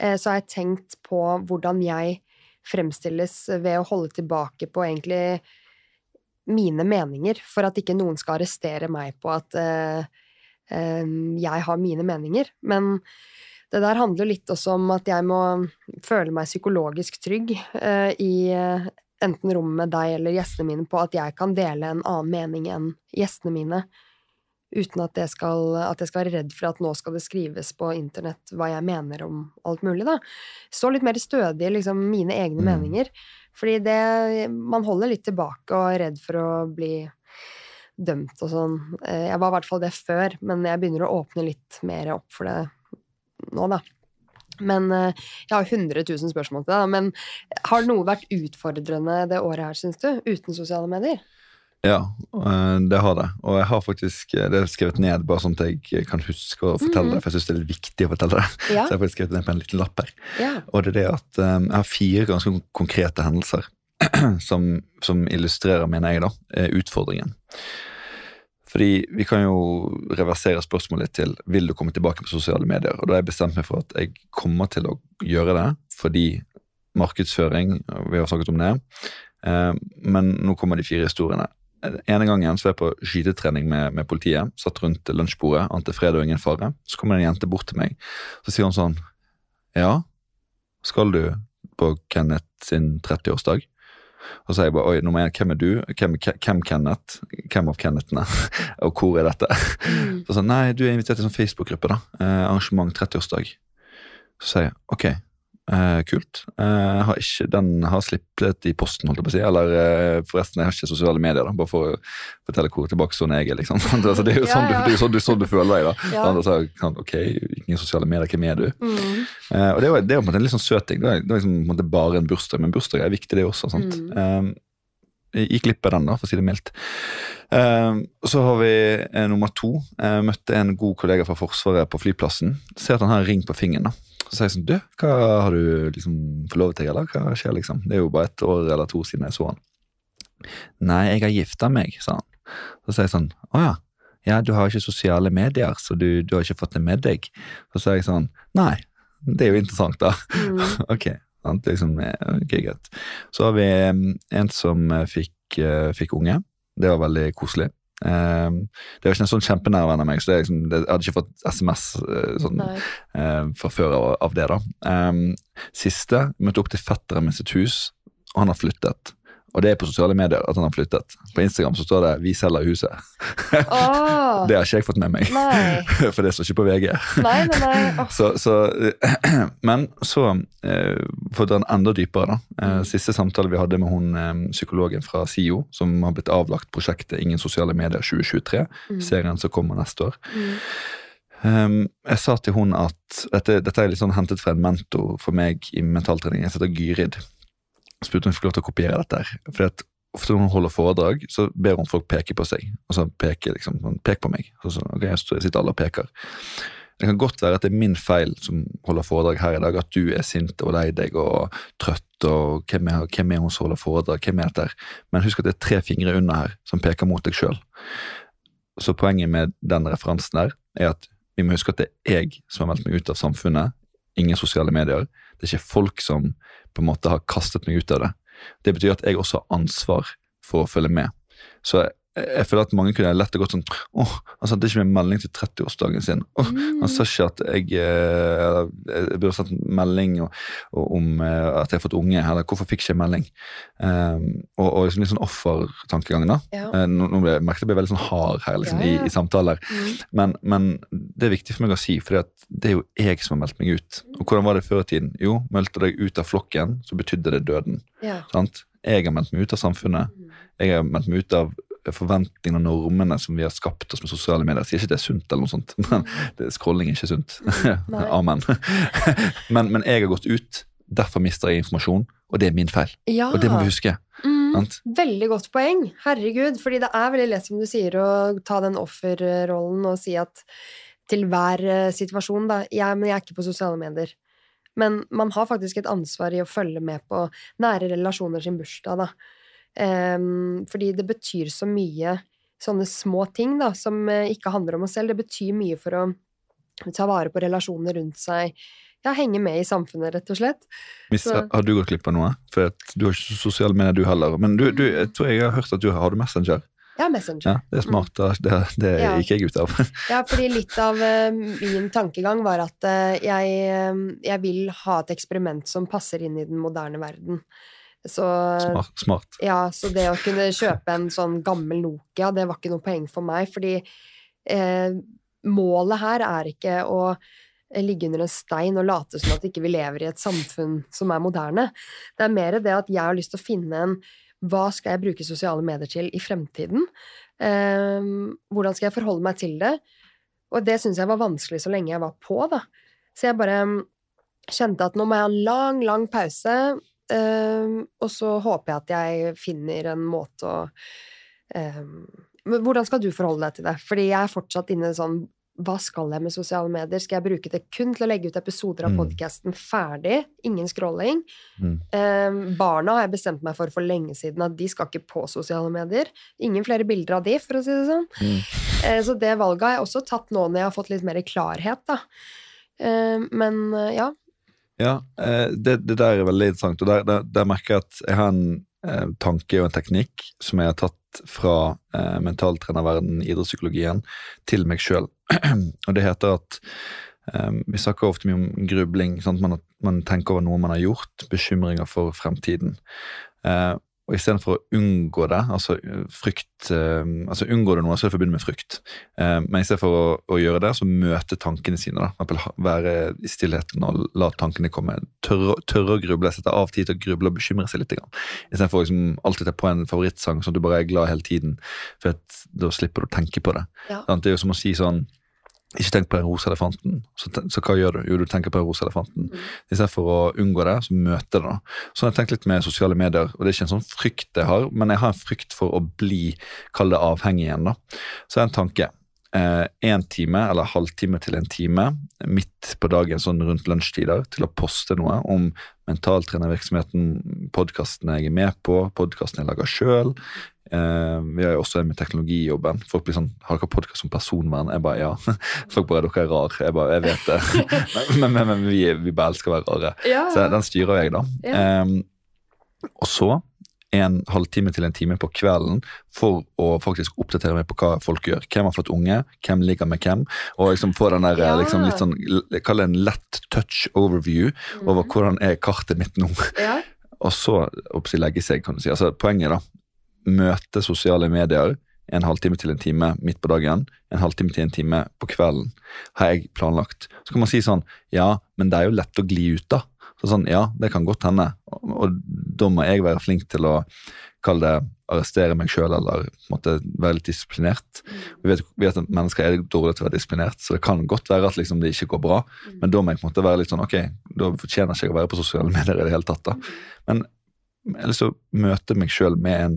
Eh, så har jeg tenkt på hvordan jeg fremstilles ved å holde tilbake på egentlig mine meninger, for at ikke noen skal arrestere meg på at eh, eh, jeg har mine meninger. Men det der handler litt også om at jeg må føle meg psykologisk trygg eh, i enten rommet med deg eller gjestene mine på at jeg kan dele en annen mening enn gjestene mine, uten at jeg, skal, at jeg skal være redd for at nå skal det skrives på internett hva jeg mener om alt mulig, da. Stå litt mer stødig liksom mine egne Mm. meninger. Fordi det Man holder litt tilbake og er redd for å bli dømt og sånn. Eh, Jeg var i hvert fall det før, men jeg begynner å åpne litt mer opp for det nå, da. Men eh, jeg har 100 000 spørsmål til deg. Men har noe vært utfordrende det året her, syns du? Uten sosiale medier? Ja, eh, det har det. Og jeg har faktisk eh, det er skrevet ned bare sånn at jeg kan huske å fortelle Mhm. det, for jeg syns det er litt viktig å fortelle det. Ja. Så jeg har faktisk skrevet det ned på en liten lapp her. ja. Og det er det at jeg har fire ganske konkrete hendelser som, som illustrerer, mener jeg, da, utfordringen. Fordi vi kan jo reversere spørsmålet til vil du komme tilbake på sosiale medier. Og da har jeg bestemt meg for at jeg kommer til å gjøre det fordi markedsføring, vi har snakket om det, eh, men nå kommer de fire historiene. Den ene gangen så var jeg på skytetrening med, med politiet, satt rundt lunsjbordet, ante fred og ingen fare. Så kommer en jente bort til meg, så sier hun sånn Ja, skal du på Kenneth sin 30-årsdag? Og så sier jeg bare oi, nummer én, hvem er du? Hvem, hvem Kenneth? Hvem av Kennethene? og hvor er dette? Mm. Så sa han, nei, du er invitert til en sånn Facebook-gruppe, da. Eh, arrangement 30-årsdag. Så sier jeg ok, eh, kult. Eh, har ikke, den har slippet i posten, holdt jeg på å si. Eller eh, forresten, jeg har ikke sosiale medier, da, bare for å fortelle hvor tilbakestående jeg er. liksom. altså, det er jo sånn, ja. Du, det er sånn, du, sånn du føler deg, da. Ja. Og så, sånn, ok, ingen sosiale medier, hvem er du? Mm. Eh, og det er jo det er på en måte en litt sånn søt ting. Det er, det er liksom, en måte bare en bursdag, men bursdag er viktig, det også. sant? Mm. Eh, jeg gikk glipp av den, da, for å si det mildt. Eh, så har vi eh, nummer to. Jeg møtte en god kollega fra Forsvaret på flyplassen. Ser at han har en ring på fingeren. da. Så sier jeg sånn Du, hva har du liksom forlovet deg, eller hva skjer, liksom? Det er jo bare et år eller to siden jeg så han. Nei, jeg har gifta meg, sa han. Så sier jeg sånn Å ja. Ja, du har ikke sosiale medier, så du, du har ikke fått det med deg. Så sier jeg sånn Nei, det er jo interessant, da. Mm. ok, sant? Liksom, okay, ok, greit. Så har vi eh, en som eh, fikk, eh, fikk unge. Det var veldig koselig. Um, det jo ikke en sånn kjempenær venn av meg, så det er liksom, det, jeg hadde ikke fått SMS eh, sånn, Nei. eh, fra før av, av det. da. Um, siste møtte opp til fetteren min sitt hus, og han har flyttet. Og det er på sosiale medier at han har flyttet. På Instagram så står det 'Vi selger huset'. Oh. Det har ikke jeg fått med meg, nei. for det står ikke på VG. Nei, nei, nei. Oh. Så, så, men så, for å dra den enda dypere, da. Eh, Mm. siste samtale vi hadde med hun eh, psykologen fra SIO, som har blitt avlagt prosjektet Ingen sosiale medier 2023, Mm. serien som kommer neste år. Mm. Um, jeg sa til hun at dette, dette er litt sånn hentet fra en mentor for meg i mentaltrening. Jeg heter Gyrid. Spurte om jeg fikk lov til å kopiere dette. her. Fordi at Ofte når hun holder foredrag, så ber hun folk peke på seg. Og så peker liksom, pek på meg. Så, sånn, ok, jeg sitter alle og peker. Det kan godt være at det er min feil som holder foredrag her i dag, at du er sint og lei deg og trøtt, og hvem er, hvem er hun som holder foredrag, hvem er dette her? Men husk at det er tre fingre under her som peker mot deg sjøl. Så poenget med den referansen der er at vi må huske at det er jeg som har meldt meg ut av samfunnet, ingen sosiale medier. Det er ikke folk som på en måte har kastet meg ut av det. Det betyr at jeg også har ansvar for å følge med. Så jeg, jeg føler at mange kunne lett og godt sånn åh, han sendte ikke meg melding til 30-årsdagen sin. Åh, Mm. Han sa ikke at jeg, eh, jeg burde sendt melding og, og om eh, at jeg har fått unge, eller hvorfor fikk ikke jeg melding? Um, og, og liksom litt sånn offertankegang, da. Ja. Eh, nå, nå ble, jeg merket jeg ble veldig sånn hard her liksom, Ja, ja. I, i samtaler. Mm. Men, men det er viktig for meg å si, for det er jo jeg som har meldt meg ut. Og hvordan var det før i tiden? Jo, meldte deg ut av flokken, så betydde det døden. Jeg har meldt meg ut av samfunnet. Mm. Jeg har meldt meg ut av forventningene og normene som vi har skapt oss med sosiale medier. Jeg sier ikke det er sunt, eller noe sånt, men det, scrolling er ikke sunt. Amen. men, men jeg har gått ut, derfor mister jeg informasjon, og det er min feil. Ja. Og det må vi huske. Mm, veldig godt poeng. Herregud. Fordi det er veldig lett, som du sier, å ta den offerrollen og si at til hver eh, situasjon, da jeg, Men jeg er ikke på sosiale medier. Men man har faktisk et ansvar i å følge med på nære relasjoner sin bursdag, da. Em, fordi det betyr så mye sånne små ting, da, som eh, ikke handler om oss selv. Det betyr mye for å ta vare på relasjonene rundt seg. Ja, henge med i samfunnet, rett og slett. Miss, Så- har du gått glipp av noe? For du har ikke sosiale medier, du heller. Men du, du, jeg tror jeg har hørt at du har, har du Messenger. Ja, Messenger. Ja, Det er smart. da. Det, det Ja. gikk jeg ut av. Ja, fordi litt av uh, min tankegang var at uh, jeg, uh, jeg vil ha et eksperiment som passer inn i den moderne verden. Så, Smart. smart. ja, så det å kunne kjøpe en sånn gammel Nokia, det var ikke noe poeng for meg, fordi eh, målet her er ikke å ligge under en stein og late som at ikke vi lever i et samfunn som er moderne. Det er mer det at jeg har lyst til å finne en hva skal jeg bruke sosiale medier til i fremtiden? Eh, hvordan skal jeg forholde meg til det? Og det syns jeg var vanskelig så lenge jeg var på, da. Så jeg bare kjente at nå må jeg ha en lang, lang pause, eh, og så håper jeg at jeg finner en måte å um, men Hvordan skal du forholde deg til det? Fordi jeg er fortsatt inne sånn hva skal jeg med sosiale medier? Skal jeg bruke det kun til å legge ut episoder av Mm. podkasten ferdig? Ingen scrolling. Mm. Um, barna har jeg bestemt meg for for lenge siden at de skal ikke på sosiale medier. Ingen flere bilder av de, for å si det sånn. Mm. Uh, så det valget har jeg også tatt nå når jeg har fått litt mer klarhet, da. Uh, men uh, ja. Ja, eh, det, det der er veldig interessant. Og der, der, der merker jeg at jeg har en eh, tanke og en teknikk som jeg har tatt fra eh, mentaltrenerverdenen, idrettspsykologien, til meg sjøl. og det heter at eh, Vi snakker ofte mye om grubling. Man, man tenker over noe man har gjort, bekymringer for fremtiden. Eh, og istedenfor å unngå det, altså eh, frykt eh, Altså Unngår du noe, så er det forbundet med frykt. Eh, men istedenfor å, å gjøre det, så møte tankene sine. da. Være i stillheten og la tankene komme. Tørre, tørre å gruble, sette av tid til å gruble og bekymre seg litt. Istedenfor å liksom, alltid ta på en favorittsang sånn at du bare er glad hele tiden. For da slipper du å tenke på det. Ja. Det er jo som å si sånn ikke tenk på den rosa elefanten. Så, så hva gjør du? Jo, du tenker på den rosa elefanten. Mm. Istedenfor å unngå det, så møte det. da. Så har jeg tenkt litt med sosiale medier, og det er ikke en sånn frykt jeg har, men jeg har en frykt for å bli, kall det avhengig igjen. da. Så det er en tanke. Én time eller halvtime til en time midt på dagen sånn rundt lunsjtider til å poste noe om mentaltrenervirksomheten, podkastene jeg er med på, podkastene jeg lager sjøl. Eh, vi har jo også en med teknologijobben. Folk blir sånn 'Har dere podkast om personvern?' Jeg bare ja. Folk bare 'Dere er rar'. Jeg bare Jeg vet det. men, men, men vi, vi bare elsker å være rare. Ja. Så den styrer jeg, da. Ja. Eh, og så en halvtime til en time på kvelden for å faktisk oppdatere meg på hva folk gjør. Hvem har fått unge, hvem ligger med hvem. Og liksom få den der Ja. liksom, litt sånn, Kall det en lett touch overview over Mhm. hvordan er kartet mitt nå. ja. Og så oppsi, legge seg, kan du si. Altså, poenget, da. Møte sosiale medier en halvtime til en time midt på dagen, en halvtime til en time på kvelden, har jeg planlagt. Så kan man si sånn Ja, men det er jo lett å gli ut, da. Så sånn, Ja, det kan godt hende. Og, og da må jeg være flink til å kalle det arrestere meg sjøl, eller på en måte være litt disiplinert. Vi vet, vi vet at mennesker er dårlige til å være disiplinert, så det kan godt være at liksom, det ikke går bra. Men da må jeg på en måte være litt sånn Ok, da fortjener jeg ikke å være på sosiale medier i det hele tatt. da. Men jeg har lyst til å møte meg sjøl med en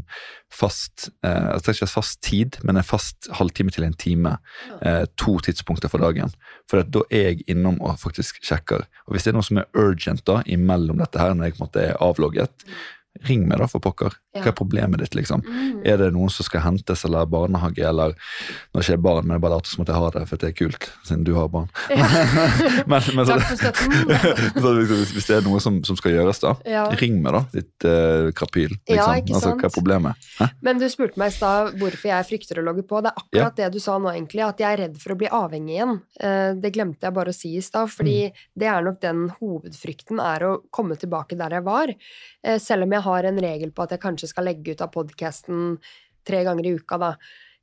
fast eh, trenger ikke en fast tid, men en fast halvtime til en time. Eh, to tidspunkter for dagen. For at da er jeg innom og faktisk sjekker. Og Hvis det er noe som er urgent da, imellom dette her, når jeg på en måte er avlogget, ring meg da, for pokker. Ja. Hva er problemet ditt, liksom? Mm. Er det noen som skal hentes eller barnehage, eller Nå er ikke jeg barn, men jeg bare later som at jeg har det, for det er kult, siden du har barn. men, men så, Takk for støtten. så hvis, hvis det er noe som, som skal gjøres, da, Ja. ring meg, da, ditt uh, krapyl. Liksom. Ja, altså, hva er problemet? Hæ? Men du spurte meg i stad hvorfor jeg frykter å logge på. Det er akkurat det du sa nå, egentlig, at jeg er redd for å bli avhengig igjen. Uh, Det glemte jeg bare å si i stad, fordi Mm. det er nok den hovedfrykten er å komme tilbake der jeg var. Uh, Selv om jeg har en regel på at jeg kanskje skal legge ut av podkasten tre ganger i uka, da.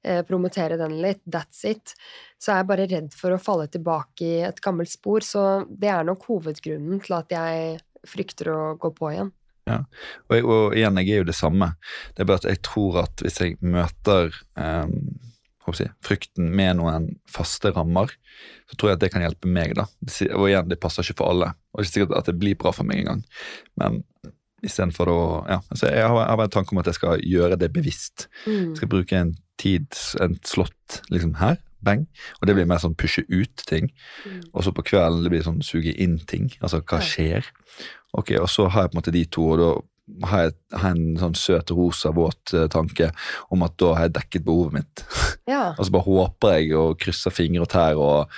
eh, Promotere den litt, that's it. Så er jeg bare redd for å falle tilbake i et gammelt spor. Så det er nok hovedgrunnen til at jeg frykter å gå på igjen. Ja. Og, jeg, og igjen, jeg er jo det samme. Det er bare at jeg tror at hvis jeg møter eh, jeg, frykten med noen faste rammer, så tror jeg at det kan hjelpe meg. da. Og igjen, det passer ikke for alle. Og ikke sikkert at det blir bra for meg engang. Men istedenfor å ja, altså Jeg har, jeg har en tanke om at jeg skal gjøre det bevisst. Mm. Jeg skal bruke en tid, en slott liksom her, bang. Og det blir mer sånn pushe ut ting. Mm. Og så på kvelden det blir sånn suge inn ting. Altså hva skjer? Ok, Og så har jeg på en måte de to, og da har jeg, har jeg en sånn søt, rosa, våt eh, tanke om at da har jeg dekket behovet mitt. Ja. Og så bare håper jeg og krysser fingre og tær og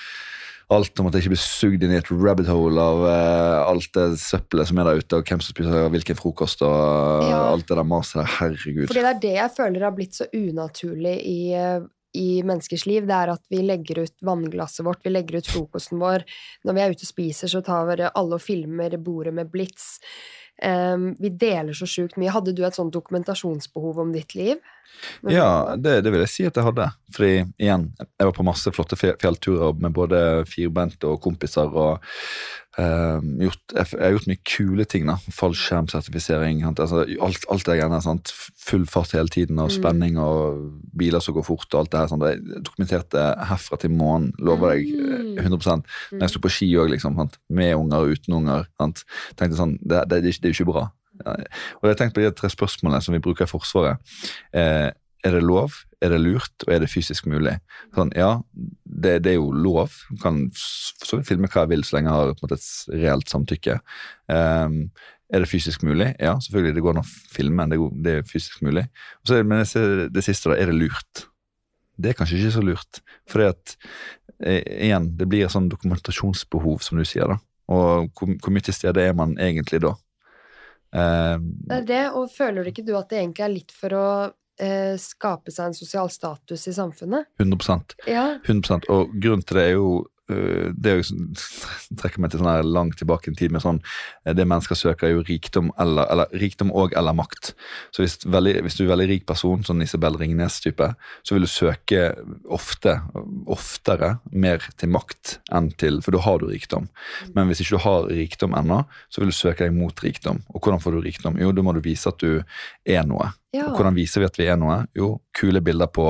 alt om at jeg ikke blir sugd inn i et rabbit hole av uh, alt det søppelet som er der ute, og hvem som spiser hvilken frokost og Ja. alt det der maset der. Herregud. Fordi det er det jeg føler har blitt så unaturlig i, eh, i menneskers liv. Det er at vi legger ut vannglasset vårt, vi legger ut frokosten vår. Når vi er ute og spiser, så tar vi alle og filmer bordet med blits. Em, vi deler så sjukt mye. Hadde du et sånt dokumentasjonsbehov om ditt liv? Ja, det, det vil jeg si at jeg hadde. Fordi igjen, jeg var på masse flotte fjellturer med både firbente og kompiser. og eh, gjort, jeg, jeg har gjort mye kule ting. da, Fallskjermsertifisering. Altså, alt, alt det greiene. sant, Full fart hele tiden, og Mm. spenning og biler som går fort. og alt det her, sant? Jeg dokumenterte herfra til månen, lover deg. Mm. eh, 100 Når jeg sto på ski òg, liksom, sant, med unger uten unger. sant, tenkte sånn, det, det, det, det er jo ikke bra. Ja, Og jeg tenkte på de tre spørsmålene som vi bruker i Forsvaret. Eh, er det lov, er det lurt, og er det fysisk mulig? Sånn, ja, det, det er jo lov. Du kan så vidt filme hva jeg vil, så lenge jeg har måte, et reelt samtykke. Um, er det fysisk mulig? Ja, selvfølgelig. Det går an å filme, det det er fysisk mulig. Så, det- men ser det siste, da. Er det lurt? Det er kanskje ikke så lurt. For at, eh, igjen, det blir et sånn dokumentasjonsbehov, som du sier, da. Og hvor, hvor mye til stede er man egentlig da? Uh, Det er det, og føler du ikke du at det egentlig er litt for å eh, skape seg en sosial status i samfunnet? 100% Ja. 100 Og grunnen til det er jo øh, det er jo sånn, trekker meg til sånn her langt tilbake i tid med sånn eh, Det mennesker søker, er jo rikdom eller, eller rikdom og eller makt. Så hvis, veldig, hvis du er en veldig rik person, sånn Isabel Ringnes-type, så vil du søke ofte, oftere, mer til makt enn til For da har du rikdom. Men hvis ikke du har rikdom ennå, så vil du søke deg mot rikdom. Og hvordan får du rikdom? Jo, da må du vise at du er noe. Ja. Hvordan viser vi at vi er noe? Jo, kule bilder på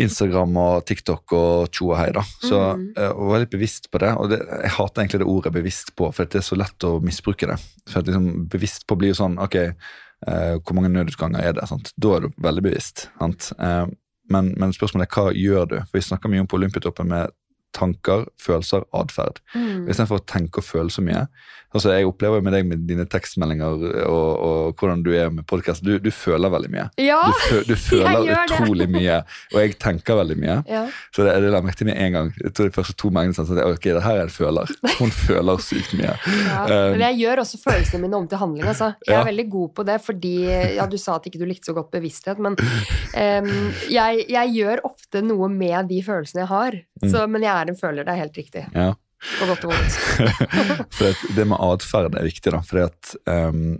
Instagram og TikTok og tjo og hei, da. Så mm. jeg var litt bevisst på det. Og det, jeg hater egentlig det ordet 'bevisst på', for det er så lett å misbruke det. For liksom, Bevisst på blir jo sånn Ok, eh, hvor mange nødutganger er det? Sant? Da er du veldig bevisst. Sant? Eh, men, men spørsmålet er hva gjør du? For Vi snakker mye om på Olympiatoppen med tanker, følelser, atferd. Mm. Istedenfor å tenke og føle så mye. Altså, jeg opplever med deg med dine tekstmeldinger og, og hvordan du er med podkast. Du, du føler veldig mye. Ja! Du, fø, du føler utrolig mye, og jeg tenker veldig mye. ja. Så det, det la jeg merke til med en gang. Jeg tror de første to meldingene sånn, ok, det her er en føler. Hun føler sykt mye. Ja, Um, men jeg gjør også følelsene mine om til handling. Altså. Jeg Ja. er veldig god på det, fordi ja, Du sa at ikke du likte så godt bevissthet, men um, jeg, jeg gjør ofte noe med de følelsene jeg har. Mm. Så, men jeg er en føler, det er helt riktig. Ja. På godt og vondt. Det med atferd er viktig, da. Fordi at um,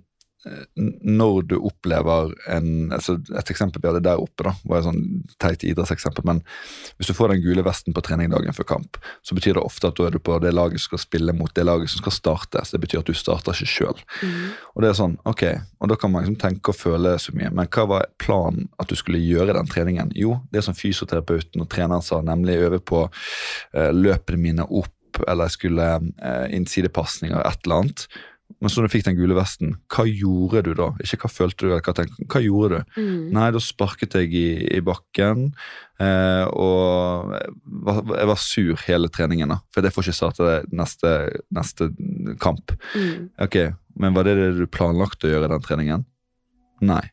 når du opplever en altså Et eksempel vi hadde der oppe, da, var et sånn teit idrettseksempel. Men hvis du får den gule vesten på trening dagen før kamp, så betyr det ofte at da er du på det laget som skal spille mot det laget som skal starte. Så det betyr at du starter ikke sjøl. Mm. Og det er sånn, ok, og da kan man liksom tenke og føle så mye, men hva var planen at du skulle gjøre den treningen? Jo, det som fysioterapeuten og treneren sa, nemlig øve på eh, løpene mine opp, eller jeg skulle eh, innsidepasninger, et eller annet. Men så du fikk den gule vesten, hva gjorde du da? Ikke hva følte du, eller hva tenkte Hva gjorde du? Mm. Nei, da sparket jeg i, i bakken, eh, og jeg var, jeg var sur hele treningen, da. For jeg får ikke starte neste, neste kamp. Mm. Ok, men var det det du planlagte å gjøre i den treningen? Nei.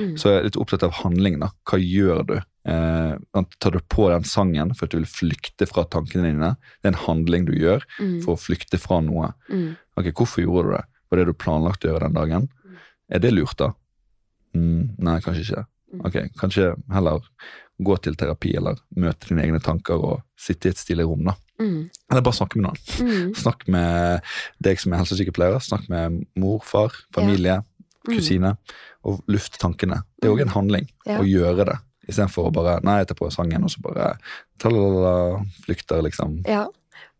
Mm. Så jeg er litt opptatt av handling. da. Hva gjør du? Eh, tar du på den sangen for at du vil flykte fra tankene dine? Det er en handling du gjør Mm. for å flykte fra noe. Mm. Ok, Hvorfor gjorde du det? Var det du planlagt å gjøre den dagen? Er det lurt, da? Mm, nei, kanskje ikke. Mm. Ok, Kanskje heller gå til terapi eller møte dine egne tanker og sitte i et stille rom. da. Mm. Eller bare snakke med noen. Mm. Snakk med deg som er helsesykepleier, snakk med mor, far, familie, Mm. kusine, og luft tankene. Det er òg en handling Ja. å gjøre det, istedenfor å bare Nei, jeg tar på sangen, og så bare talala, flykter, liksom. Ja.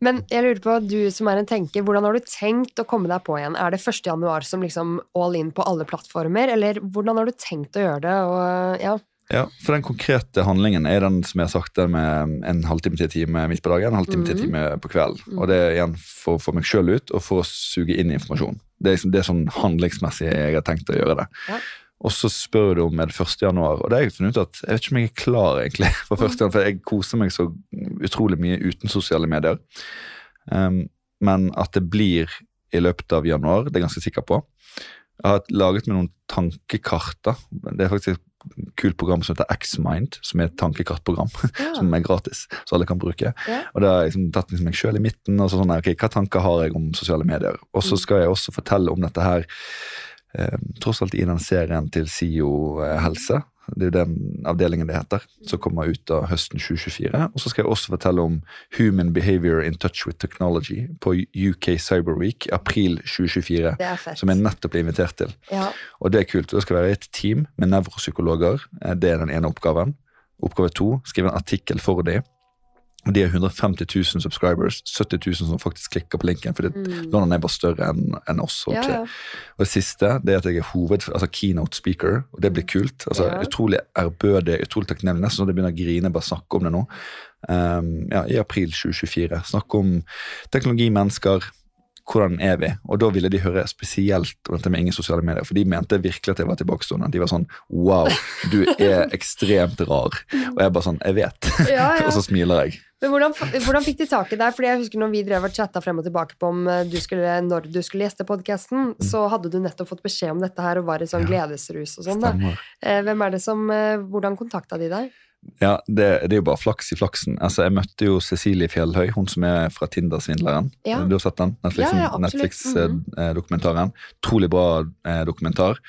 Men jeg lurer på, du som er en tenker, hvordan har du tenkt å komme deg på igjen? Er det 1. januar som liksom all in på alle plattformer, eller hvordan har du tenkt å gjøre det? Og, ja. Ja, for den konkrete handlingen er den som jeg har sagt, den med en halvtime til en time midt på dagen, en halvtime til en time på kvelden. Og det er igjen for å få meg sjøl ut, og for å suge inn informasjon. Det er, liksom, det er sånn handlingsmessig jeg har tenkt å gjøre det. Ja. Og så spør du om er det 1. januar, og det har jeg funnet ut at jeg vet ikke om jeg er klar egentlig for 1. januar, for jeg koser meg så utrolig mye uten sosiale medier. Um, men at det blir i løpet av januar, det er jeg ganske sikker på. Jeg har laget meg noen tankekarter. Det er faktisk et kult program som heter X-Mind, som er et tankekartprogram. Ja. som er gratis, så alle kan bruke. Ja. Og da har jeg liksom tatt liksom meg sjøl i midten. og så sånn, ok, Hva tanker har jeg om sosiale medier? Og så skal jeg også fortelle om dette her tross alt i den serien til SIO eh, helse. Det er jo den avdelingen det heter, som kommer ut av høsten 2024. Og så skal jeg også fortelle om Human Behavior in Touch with Technology på UK Cyber Week april 2024. Det er. Som jeg nettopp ble invitert til. Ja. Og det er kult. Det skal være et team med nevropsykologer. Eh, Det er den ene oppgaven. Oppgave to skrive en artikkel for dem. Og De har 150 000 subscribers, 70 000 som faktisk klikker på linken. fordi Mm. London er bare større enn en oss. Ja, ja. Og det siste det er at jeg er hoved, altså keynote speaker, og det blir kult. altså Ja. Utrolig ærbødig, utrolig takknemlig. Nesten så jeg begynner å grine bare snakke om det nå. Um, ja, I april 2024. Snakke om teknologi, mennesker. Hvordan er vi? Og da ville de høre spesielt om dette med ingen sosiale medier. For de mente virkelig at jeg var tilbakestående. De var sånn Wow, du er ekstremt rar. Og jeg bare sånn Jeg vet. Ja, ja. og så smiler jeg. Men hvordan, hvordan fikk de tak i deg? Fordi jeg husker når vi drev og chatta frem og tilbake på om eh, du skulle, når du skulle gjeste podkasten, så hadde du nettopp fått beskjed om dette her og var i sånn gledesrus og sånn. Eh, Hvem er det som eh, Hvordan kontakta de deg? Ja, det, det er jo bare flaks i flaksen. Altså, Jeg møtte jo Cecilie Fjellhøy, hun som er fra Tinder-svindleren. Ja. Du har sett den? Ja, Netflix, mm Netflix-dokumentaren. Trolig bra eh, dokumentar.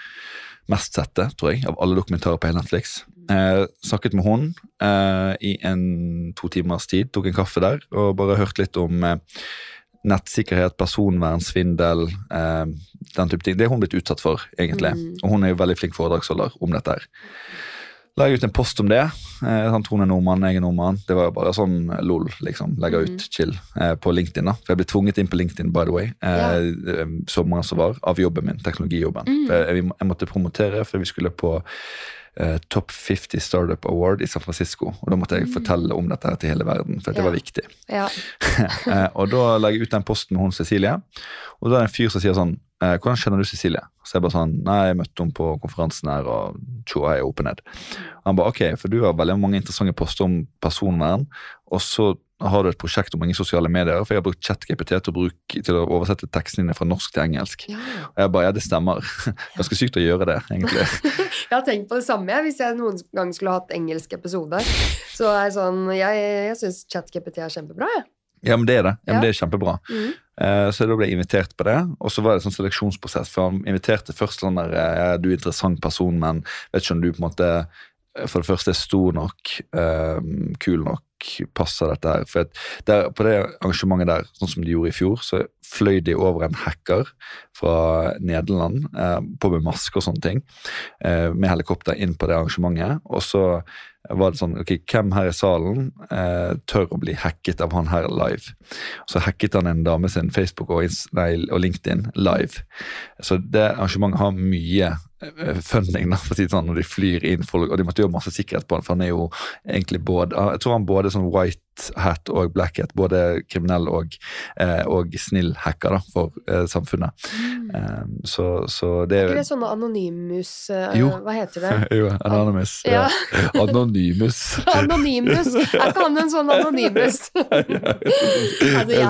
Mest sette, tror jeg, av alle dokumentarer på hele Netflix. Eh, snakket med hun eh, i en to timers tid, tok en kaffe der og bare hørte litt om eh, nettsikkerhet, personvern, svindel, eh, den type ting. Det er hun blitt utsatt for, egentlig. Mm. Og hun er jo veldig flink foredragsholder om dette her. La jeg ut en post om det. Eh, hun er nordmann, jeg er nordmann. Det var jo bare sånn eh, lol, liksom. Legger Mm. ut chill eh, på LinkedIn. da. For jeg ble tvunget inn på LinkedIn, by the way, eh, eh, sommeren som var, av jobben min, teknologijobben. Mm. Jeg, jeg måtte promotere, for vi skulle på eh, Top 50 Startup Award i San Francisco. Og da måtte jeg Mm. fortelle om dette til hele verden, for det var viktig. Ja. Eh, og da la jeg ut den posten med hun Cecilie, og da er det en fyr som sier sånn Hvordan kjenner du Cecilie? Så jeg bare sånn Nei, jeg møtte henne på konferansen her, og tjo hei, open head. Han bare ok, for du har veldig mange interessante poster om personvern, og så har du et prosjekt om mange sosiale medier, for jeg har brukt ChatGPT til, å bruke- til å oversette tekstene dine fra norsk til engelsk. Ja, ja. Og jeg bare ja, det stemmer. Ganske sykt å gjøre det, egentlig. Jeg har tenkt på det samme hvis jeg noen gang skulle hatt engelsk episode. Så er sånn Jeg, jeg syns ChatGPT er kjempebra, jeg. Ja, men det er det. Ja, Ja. men det er kjempebra. Mhm. Eh, Så da ble jeg invitert på det, og så var det en sånn seleksjonsprosess. For han inviterte først sånn der eh, Du er interessant person, men vet ikke om du på en måte eh, for det første er stor nok, kul nok, passer dette her. For der, på det arrangementet der, sånn som de gjorde i fjor, så fløy de over en hacker fra Nederland på med maske og sånne ting, med helikopter inn på det arrangementet. Og så var det sånn, ok, hvem her i salen eh, tør å bli hacket av han her live? Så hacket han en dame sin Facebook og, nei, og LinkedIn live. Så det arrangementet har mye eh, funding, da, for å si sånn, når de flyr inn folk, og de måtte gjøre masse sikkerhet på han, for han er jo egentlig både, jeg tror han både sånn white hat og black hat, både kriminell og, eh, og snill hacker da, for eh, samfunnet. Eh, så, så det Er ikke det sånne anonymus uh, Jo. Hva heter det? jo, Anonymous. Ja. Ja. Anonymous. Anonymus! Er ikke han en sånn anonymus? altså, jeg er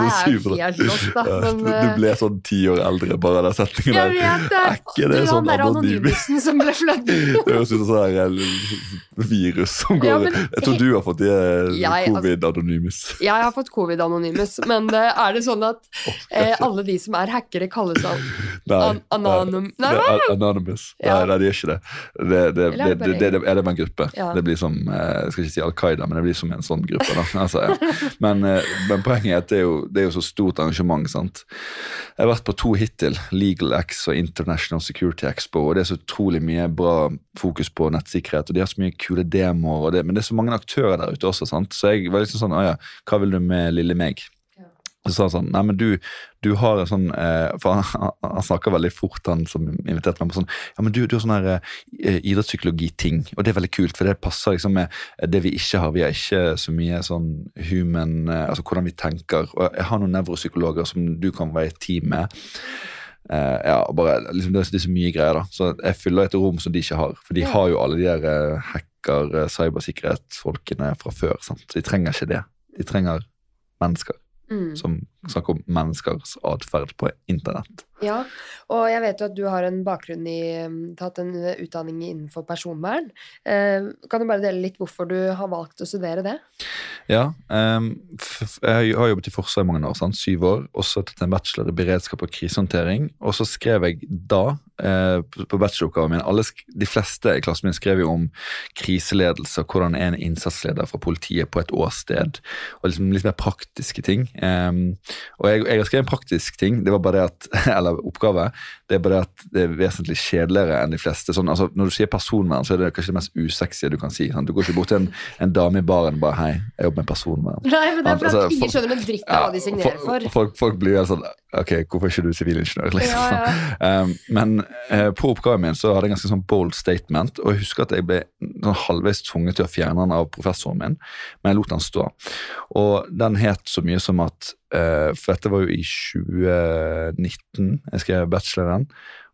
helt lost, da. Men du eh, ble sånn ti år eldre bare av den setningen jeg der. vet det! Er ikke det du, sånn anonymus? som ble Det høres ut som sånn eh, virus som går Ja, men- Jeg tror du har fått det eh, Covid anonymous. Jeg har fått covid-anonymus, men eh, er det sånn at eh, alle de som er hackere, kalles an Nei, an anonym... Nei, nei, nei. Anonymous. Ja. Nei, nei, de gjør ikke det. Det, det, det det, det, det, er det en gruppe. Ja. Det blir som eh, Jeg skal ikke si Al Qaida, men det blir som en sånn gruppe. Da. Altså, ja. men, eh, men poenget er at det er, jo, det er jo så stort arrangement. sant? Jeg har vært på to hittil, Legal X og International Security Expo, og det er så utrolig mye bra fokus på nettsikkerhet, og de har så mye kule demoer, og det, men det er så mange aktører der ute også, sant? så jeg var liksom sånn Å ja, hva vil du med lille meg? Ja. Så sa han sånn Nei, men du, du har en sånn eh, For han, han snakker veldig fort, han som inviterte meg på sånn Ja, men du, du har sånn her eh, idrettspsykologi-ting, og det er veldig kult, for det passer liksom med det vi ikke har. Vi har ikke så mye sånn human eh, Altså hvordan vi tenker. Og jeg har noen nevropsykologer som du kan være i team med. Eh, ja, bare liksom det, er- det er så mye greier, da. Så jeg fyller et rom som de ikke har. For de har jo alle de der eh, hacker, eh, cybersikkerhetsfolkene fra før. sant? De trenger ikke det. De trenger mennesker Mm. som snakker om menneskers atferd på internett. Ja, og jeg vet jo at du har en bakgrunn i um, tatt en utdanning innenfor personvern. Eh, kan du bare dele litt hvorfor du har valgt å studere det? Ja, jeg har jobbet i Forsvaret i mange år, sant? syv år. Og så tatt en bachelor i beredskap og krisehåndtering. Og så skrev jeg da, eh, på bacheloroppgaven min alle, De fleste i klassen min skrev jo om kriseledelse og hvordan er en innsatsleder fra politiet på et åsted. Og liksom litt mer praktiske ting. Ehm, og jeg, jeg har skrevet en praktisk ting, det var bare det at, eller oppgave. Det er bare det at det er vesentlig kjedeligere enn de fleste. Sånn, altså, når du sier personvern, så er det kanskje det mest usexy du kan si. Sånn. Du går ikke bort til en, en dame i baren og bare 'hei, jeg jobber med personvern'. Nei, men det er fordi Altså, ingen skjønner en dritt av hva de signerer for. folk, folk, folk blir jo sånn Ok, hvorfor er ikke du sivilingeniør? Liksom. Ja, um, men uh, på oppgaven min så hadde jeg en ganske sånn bold statement, og jeg husker at jeg ble sånn halvveis tvunget til å fjerne den av professoren min, men jeg lot den stå. Og den het så mye som at For dette var jo i 2019 jeg skrev bacheloren.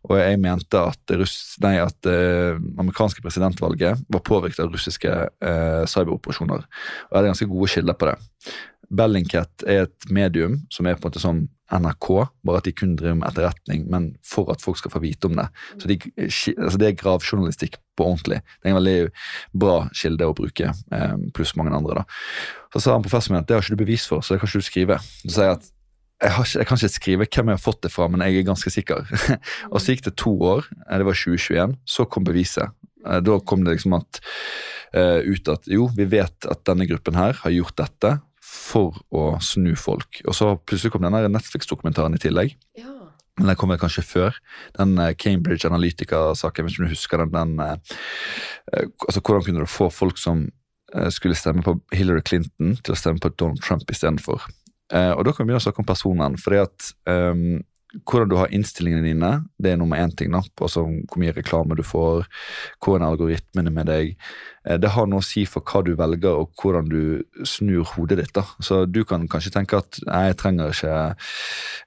Og jeg mente at russ, nei, at det amerikanske presidentvalget var påvirket av russiske uh, cyberoperasjoner. Og jeg hadde ganske gode kilder på det. Bellingcat er et medium som er på en måte som NRK, bare at de kun driver med etterretning, men for at folk skal få vite om det. Så de, altså det er gravjournalistikk på ordentlig. Det er en veldig bra kilde å bruke, eh, pluss mange andre. da. Så sa han professoren min at det har ikke du bevis for, så det kan ikke du skrive. Så sa jeg at jeg, ikke, jeg kan ikke skrive hvem jeg har fått det fra, men jeg er ganske sikker. og så gikk det to år, eh, det var 2021, så kom beviset. Eh, Da kom det liksom at, uh, ut at jo, vi vet at denne gruppen her har gjort dette for å snu folk. Og så plutselig kom denne Netflix-dokumentaren i tillegg. Ja. Den kom vel kanskje før. Den eh, Cambridge Analytica-saken, hvis du husker den. den eh, eh, altså Hvordan kunne du få folk som skulle stemme på Hillary Clinton, til å stemme på Donald Trump istedenfor? Uh, og da kan vi begynne å snakke om personvern. fordi at ehm, hvordan du har innstillingene dine, det er nummer én ting. altså Hvor mye reklame du får, hvordan er algoritmene med deg. Eh, det har noe å si for hva du velger og hvordan du snur hodet ditt. da. Så du kan kanskje tenke at jeg trenger ikke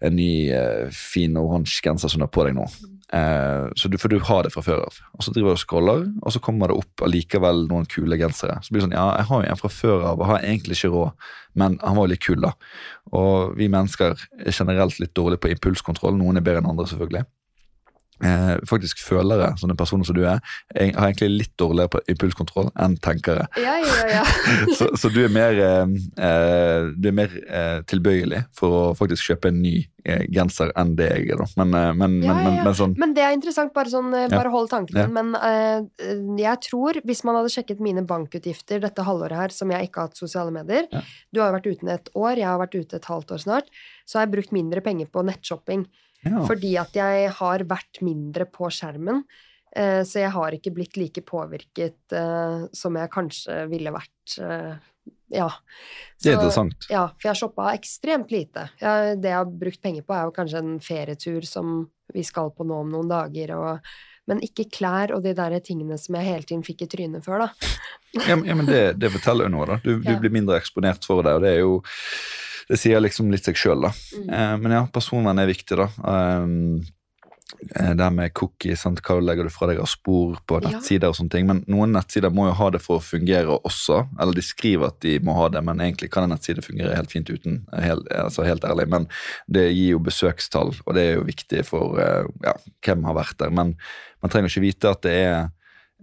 en ny eh, fin oransje genser som du har på deg nå. Eh, så du, for du har det fra før av. Og Så driver du og scroller, og så kommer det opp allikevel noen kule gensere. Så blir det sånn, ja, jeg har jo en fra før av og har egentlig ikke råd, men han var jo litt kul, da. Og vi mennesker er generelt litt dårlige på impulskontroll. Noen er bedre enn andre, selvfølgelig. Eh, faktisk følere, sånne personer som du er, er- har egentlig litt dårligere på impulskontroll enn tenkere. Ja, ja, ja. så, så du er mer, eh, eh, du er mer eh, tilbøyelig for å faktisk kjøpe en ny eh, genser enn det jeg er. da. Men, eh, men, Ja, men, men, sånn Men det er interessant, bare sånn, bare hold tanken Ja. Men jeg tror, hvis man hadde sjekket mine bankutgifter dette halvåret her, som jeg ikke har hatt sosiale medier. Du har jo vært uten et år, jeg har vært ute et halvt år snart. Så har jeg brukt mindre penger på nettshopping. Ja. Fordi at jeg har vært mindre på skjermen. eh, Så jeg har ikke blitt like påvirket eh, som jeg kanskje ville vært. eh, Ja. Det er Så- interessant. ja, for jeg har shoppa ekstremt lite. Jeg, det jeg har brukt penger på, er jo kanskje en ferietur som vi skal på nå om noen dager, og, men ikke klær og de der tingene som jeg hele tiden fikk i trynet før, da. Ja, men det, det forteller jo noe, da. Du, du Ja. blir mindre eksponert for det, og det er jo Det sier liksom litt seg sjøl, da. Mm. Eh, men ja, personvern er viktig, da. Um, eh, det her med cookie, sant? hva legger du fra deg av spor på Ja. nettsider og sånne ting. Men noen nettsider må jo ha det for å fungere også. Eller de skriver at de må ha det, men egentlig kan en nettside fungere helt fint uten. Helt, altså helt ærlig. Men det gir jo besøkstall, og det er jo viktig for eh, ja, hvem har vært der. Men man trenger ikke vite at det er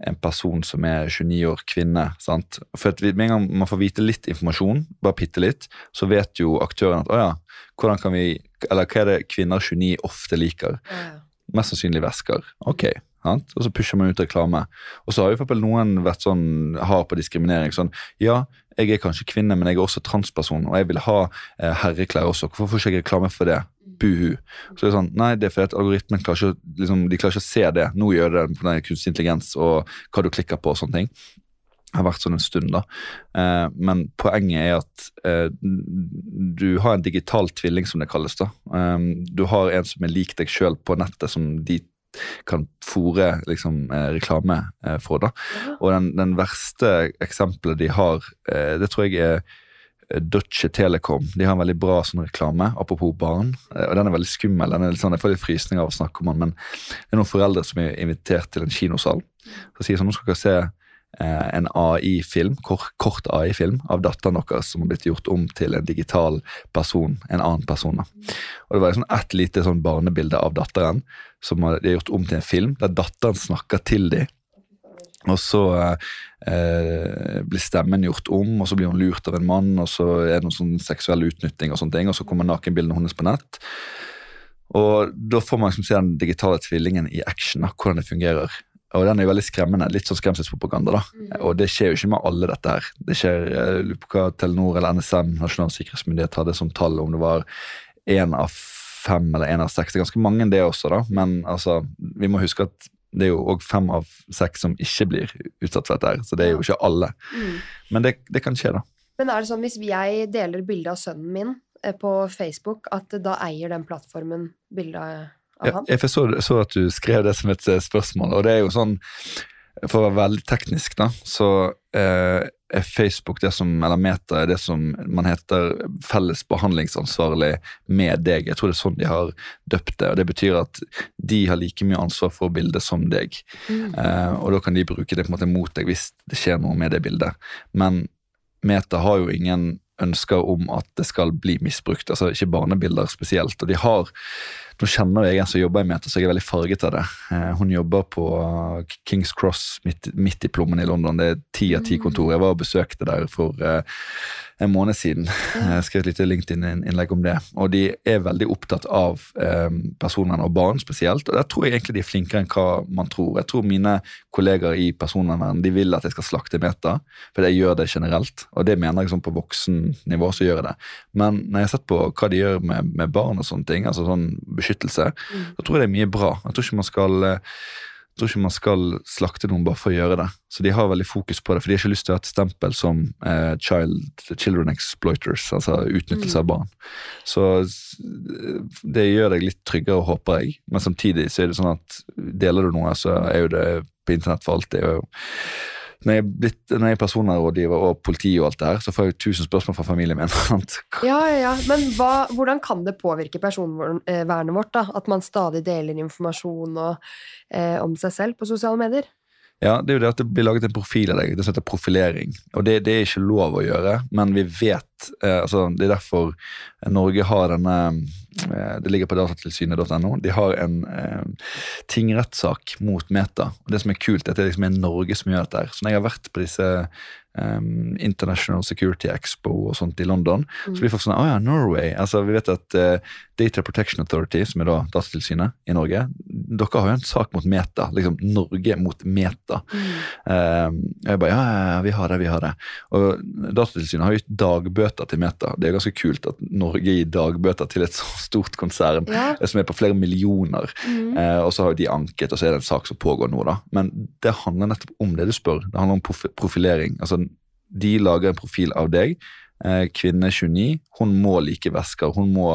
en person som er 29 år, kvinne. sant? For at Med en gang man får vite litt informasjon, bare bitte litt, så vet jo aktøren at å ja, hvordan kan vi, eller hva er det kvinner 29 ofte liker? Mest sannsynlig vesker. Ok. Sant? Og så pusher man ut reklame. Og så har jo for eksempel noen vært sånn hard på diskriminering. Sånn ja, jeg er kanskje kvinne, men jeg er også transperson, og jeg vil ha eh, herreklær også. Hvorfor får ikke jeg reklame for det? Buhu. Så det er sånn, nei, det er fordi algoritmen klarer ikke, liksom, de klarer ikke å se det. Nå gjør det på den kunstig intelligens og hva du klikker på og sånne ting. Det har vært sånn en stund, da. Eh, men poenget er at eh, du har en digital tvilling, som det kalles. da. Eh, du har en som er lik deg sjøl på nettet, som de kan fòre liksom, eh, reklame eh, for. da. Og den, den verste eksempelet de har, eh, det tror jeg er Dutche Telekom. De har en veldig bra sånn reklame, apropos barn. og Den er veldig skummel. den er litt sånn, Jeg får litt frysninger av å snakke om den, men det er noen foreldre som er invitert til en kinosal. Så sier sånn, nå skal dere se Eh, en AI-film, kort, kort AI-film av datteren deres som har blitt gjort om til en digital person, en annen person. Og Det var sånn ett lite sånn barnebilde av datteren som har gjort om til en film, der datteren snakker til dem. Og så eh, blir stemmen gjort om, og så blir hun lurt av en mann, og så er det noen sånn seksuell utnytting, og sånne ting, og så kommer nakenbildene hennes på nett. Og Da får man liksom se den digitale tvillingen i action, hvordan det fungerer. Og den er jo veldig skremmende. Litt sånn skremselspropaganda. da. Mm. Og det skjer jo ikke med alle dette her. Det skjer, jeg eh, lurer på hva Telenor eller NSM, Nasjonal sikkerhetsmyndighet, hadde som tall, om det var én av fem eller én av seks. Det er ganske mange det også, da. Men altså, vi må huske at det er jo òg fem av seks som ikke blir utsatt for dette her. Så det er jo ikke alle. Mm. Men det, det, kan skje, da. Men er det sånn hvis jeg deler bilde av sønnen min eh, på Facebook, at da eier den plattformen bildet av ja, jeg så, så, at du skrev det som et eh, spørsmål, og det er jo sånn For å være veldig teknisk, da, så eh, er Facebook det som, eller Meta er det som man heter felles behandlingsansvarlig med deg. Jeg tror det er sånn de har døpt det. og Det betyr at de har like mye ansvar for bildet som deg. Mm. Eh, og da kan de bruke det på en måte mot deg hvis det skjer noe med det bildet. Men Meta har jo ingen ønsker om at det skal bli misbrukt. altså Ikke barnebilder spesielt. og de har nå kjenner jeg en som jobber i Meta, så jeg er veldig farget av det. Eh, hun jobber på Kings Cross midt, midt i plommen i London. Det er ti av ti mm. kontor. Jeg var og besøkte der for uh, en måned siden. Jeg skrev et lite LinkedIn-innlegg om det. Og de er veldig opptatt av personvern og barn spesielt. Og der tror jeg egentlig de er flinkere enn hva man tror. Jeg tror mine kolleger i personvern de vil at jeg skal slakte Meta, for jeg gjør det generelt. Og det mener jeg sånn på voksennivå, så gjør jeg det. Men når jeg har sett på hva de gjør med, med barn og sånne ting, altså sånn beskyttelse, mm. så tror jeg det er mye bra. Jeg tror ikke man skal jeg tror ikke man skal slakte noen bare for å gjøre det. Så de har veldig fokus på det, for de har ikke lyst til å ha et stempel som eh, child, children exploiters, altså utnyttelse av mm. barn. Så det gjør deg litt tryggere, håper jeg. Men samtidig så er det sånn at deler du noe, så er jo det på internett for alltid. og når jeg, blitt, når jeg er personvernrådgiver og politi og alt det her, så får jeg tusen spørsmål fra familien min. ja, ja, ja. Men hva, hvordan kan det påvirke personvernet vårt da? at man stadig deler informasjon og, eh, om seg selv på sosiale medier? Ja, det er jo det at det blir laget en profil av deg. Det heter profilering. Og det, det, er ikke lov å gjøre, men vi vet eh, altså Det er derfor Norge har denne Det ligger på datatilsynet.no. De har en eh, tingrettssak mot Meta. Og Det som er kult, er at det liksom er Norge som gjør dette. Så når jeg har vært på disse um, International Security Expo og sånt i London. Mm. Så blir folk sånn Å ja, Norway. Altså, vi vet at uh, Data Protection Authority, som er da Datatilsynet i Norge, dere har jo en sak mot Meta. Liksom Norge mot Meta. Mm. Um, jeg bare ja, ja, vi har det, vi har det. Og Datatilsynet har gitt dagbøter til Meta. Det er ganske kult at Norge gir dagbøter til et så stort konsern ja. som er på flere millioner. Mm. Uh, og så har de anket, og så er det en sak som pågår nå, da. Men det handler nettopp om det du spør. Det handler om profilering. altså de lager en profil av deg. Eh, kvinne 29. Hun må like vesker. Hun må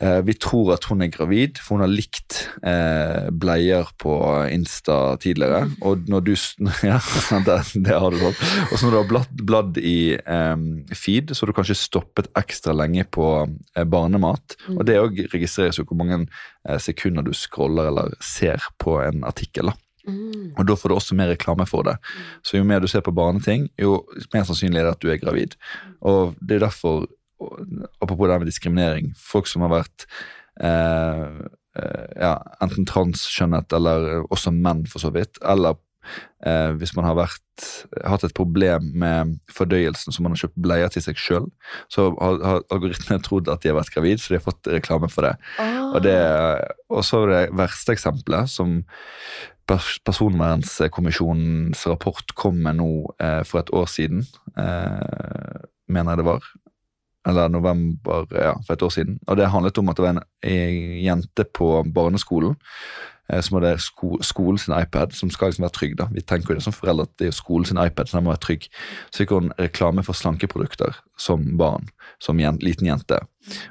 eh, Vi tror at hun er gravid, for hun har likt eh, bleier på Insta tidligere. Og når du Ja, det, det har du sånn. Og så når du har bladd, bladd i eh, feed, så har du kanskje stoppet ekstra lenge på eh, barnemat. Mm. Og det òg registreres jo hvor mange sekunder du scroller eller ser på en artikkel. da. Mm. Og Da får du også mer reklame for det. Mm. Så jo mer du ser på barneting, jo mer sannsynlig er det at du er gravid. Og det er derfor, apropos det med diskriminering, folk som har vært eh, eh, ja, enten transkjønnet eller også menn, for så vidt, eller Eh, hvis man har vært, hatt et problem med fordøyelsen, så man har kjøpt bleier til seg sjøl, så har, har algoritmene trodd at de har vært gravid, så de har fått reklame for det. Oh. Og, det og så det verste eksempelet, som Personvernkommisjonens rapport kom med nå eh, for et år siden, eh, mener jeg det var. Eller november, ja, for et år siden. Og det handlet om at det var en, en jente på barneskolen eh, som hadde sko skolen sin iPad, som skal liksom være trygg. da. Vi tenker jo det som foreldre at det er skolen sin iPad, så den må være trygg. Så fikk hun reklame for slankeprodukter som barn, som jen liten jente.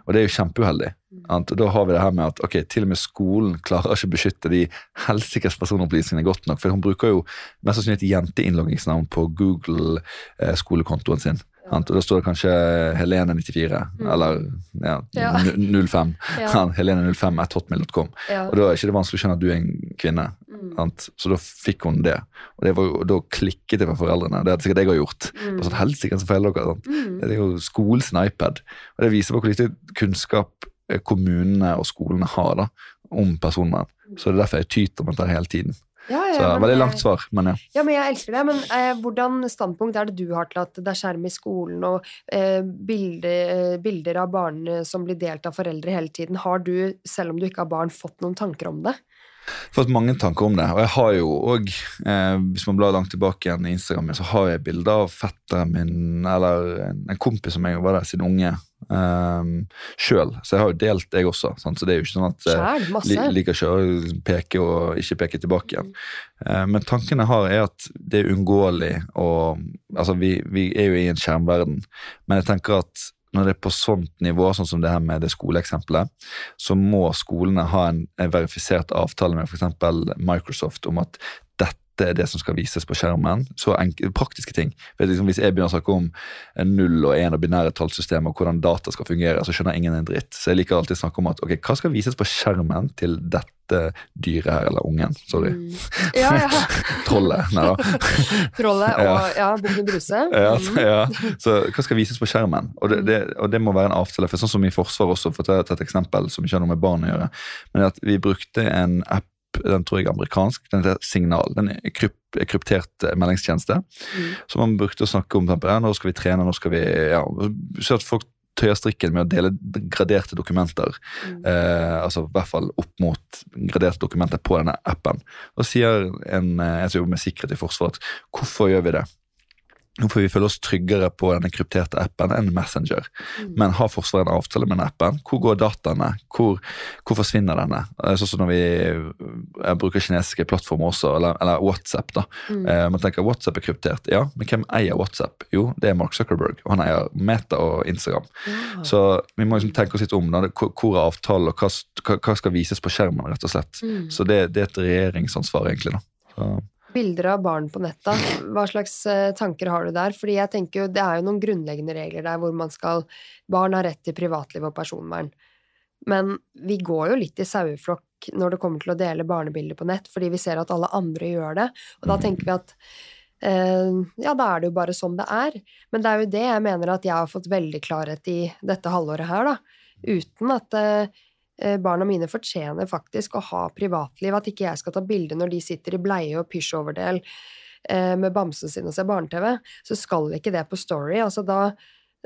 Og det er jo kjempeuheldig. Og da har vi det her med at ok, til og med skolen klarer ikke å beskytte de helsikes personopplysningene godt nok. For hun bruker jo mest sannsynlig et jenteinnloggingsnavn på Google-skolekontoen sin. Og Da står det kanskje Helene94 eller ja, Ja. 05. Ja. Helene05 at hotmail.com. Og da er ikke det vanskelig å skjønne at du er en kvinne. Mm. Så da fikk hun det. Og det var og da klikket det for foreldrene. Det er sikkert jeg har gjort. Mm. Bare sånn, Helsike, så feil dere. Mm. Det er jo skolens iPad. Og det viser på hvor lite kunnskap eh, kommunene og skolene har da, om personvern. Så det er derfor jeg tyter om dette hele tiden. Ja, ja, Så men Veldig jeg- langt svar, men ja. Ja, men jeg elsker det. Men eh, hvordan standpunkt er det du har til at det er skjerm i skolen og eh, bilder, bilder av barn som blir delt av foreldre hele tiden? Har du, selv om du ikke har barn, fått noen tanker om det? Fått mange tanker om det. Og jeg har jo òg, eh, hvis man blar langt tilbake igjen i Instagram, så har jeg bilder av fetteren min, eller en, kompis som jeg var der siden unge, um, sjøl. Så jeg har jo delt, jeg også. Sant? Så det er jo ikke sånn at eh, masse. li, liker ikke å peke og ikke peke tilbake igjen. Eh, men tanken jeg har, er at det er uunngåelig å Altså, vi, vi er jo i en skjermverden, men jeg tenker at når det er på sånt nivå, sånn som det her med det skoleeksempelet, så må skolene ha en, verifisert avtale med f.eks. Microsoft om at dette er det som skal vises på skjermen. Så praktiske ting. Liksom, hvis jeg begynner å snakke om en null og én og binære tallsystemer og hvordan data skal fungere, så skjønner ingen en dritt. Så jeg liker alltid å snakke om at ok, hva skal vises på skjermen til dette dyret her, eller ungen. Sorry. Mm. Ja, ja. Trollet. Nei da. Trollet og Ja. ja, Bruse. Ja, Mm. så, ja. så hva skal vises på skjermen? Og det, det, og det må være en avtale. for Sånn som i Forsvaret også, for å ta et eksempel som ikke har noe med barn å gjøre. Men at vi brukte en app, den tror jeg er amerikansk, den heter Signal. Den er kryp, er kryptert eh, meldingstjeneste. Mm. Så man brukte å snakke om ja, nå skal vi trene, nå skal vi ja, Så at folk tøyer strikken med å dele graderte dokumenter. Mm. Eh, altså i hvert fall opp mot graderte dokumenter på denne appen. Og sier en, eh, jeg som jobber med sikkerhet i Forsvaret, hvorfor gjør vi det? Hvorfor vi føler oss tryggere på denne krypterte appen enn Messenger. Mm. Men har Forsvaret en avtale med denne appen? Hvor går dataene? Hvor, hvor forsvinner denne? Eh, Sånn som når vi eh, bruker kinesiske plattformer også, eller, eller WhatsApp. da. Mm. Eh, man tenker WhatsApp er kryptert. Ja, men hvem eier WhatsApp? Jo, det er Mark Zuckerberg. Og han eier Meta og Instagram. Ja. Så vi må liksom tenke oss litt om. Da. Hvor er avtalen, og hva, hva skal vises på skjermen, rett og slett. Mm. Så det, det er et regjeringsansvar, egentlig. da. Så, Bilder av barn på netta, hva slags eh, tanker har du der? Fordi jeg tenker jo, det er jo noen grunnleggende regler der hvor man skal Barn har rett til privatliv og personvern. Men vi går jo litt i saueflokk når det kommer til å dele barnebilder på nett, fordi vi ser at alle andre gjør det. Og da tenker vi at eh, ja, da er det jo bare sånn det er. Men det er jo det jeg mener at jeg har fått veldig klarhet i dette halvåret her, da. Uten at eh, barna mine fortjener faktisk å ha privatliv, at ikke jeg skal ta bilde når de sitter i bleie og pysjoverdel eh, med bamsen sin og ser barne-TV, så skal ikke det på Story. Altså da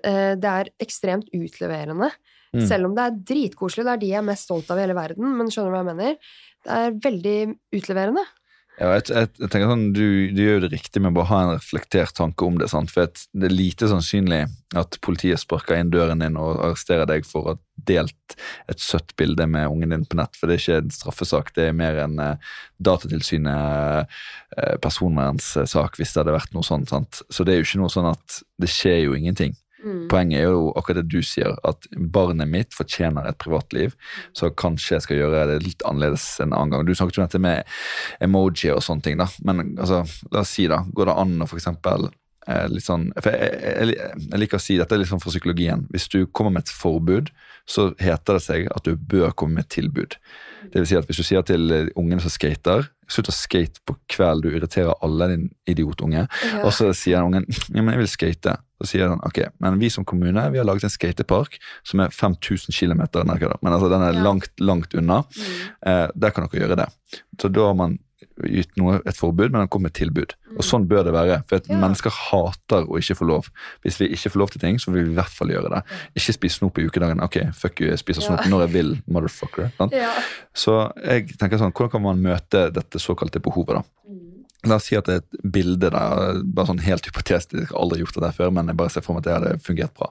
eh, Det er ekstremt utleverende. Mm. Selv om det er dritkoselig, det er de jeg er mest stolt av i hele verden, men skjønner du hva jeg mener? Det er veldig utleverende. Ja, jeg, jeg, jeg tenker sånn, du, du gjør jo det riktig med å bare ha en reflektert tanke om det. sant? For det er lite sannsynlig at politiet sparker inn døren din og arresterer deg for å ha delt et søtt bilde med ungen din på nett. For det er ikke en straffesak, det er mer en uh, Datatilsynet uh, personvernssak hvis det hadde vært noe sånt. sant? Så det er jo ikke noe sånn at det skjer jo ingenting. Mm. Poenget er jo akkurat det du sier, at barnet mitt fortjener et privatliv. Så kanskje jeg skal gjøre det litt annerledes en annen gang. Du snakket jo om dette med emoji og sånne ting. da, Men altså, la oss si da, går det an å eksempel eh, litt sånn, for jeg, jeg, jeg liker å si, Dette er litt sånn for psykologien. Hvis du kommer med et forbud, så heter det seg at du bør komme med et tilbud. Det vil si at Hvis du sier til eh, ungene som skater Slutt å skate på kveld, du irriterer alle, din idiotunge. Ja. Og så sier ungen ja, men jeg vil skate. Så sier han ok, men vi som kommune vi har laget en skatepark som er 5000 km, men altså den er Ja. langt, langt unna. Mm. Eh, der kan dere gjøre det. Så da har man gitt noe, et forbud, men han kommer med et tilbud. Og sånn bør det være. For at Ja. mennesker hater å ikke få lov. Hvis vi ikke får lov til ting, så vil vi i hvert fall gjøre det. Ikke spis snop i ukedagen. Ok, fuck you, jeg spiser Ja. snop når jeg vil, motherfucker. Ja. Så jeg tenker sånn, hvordan kan man møte dette såkalte behovet, da? La oss si at det er et bilde der, bare sånn helt hypotetisk, jeg har aldri gjort det der før, men jeg bare ser for meg at det hadde fungert bra.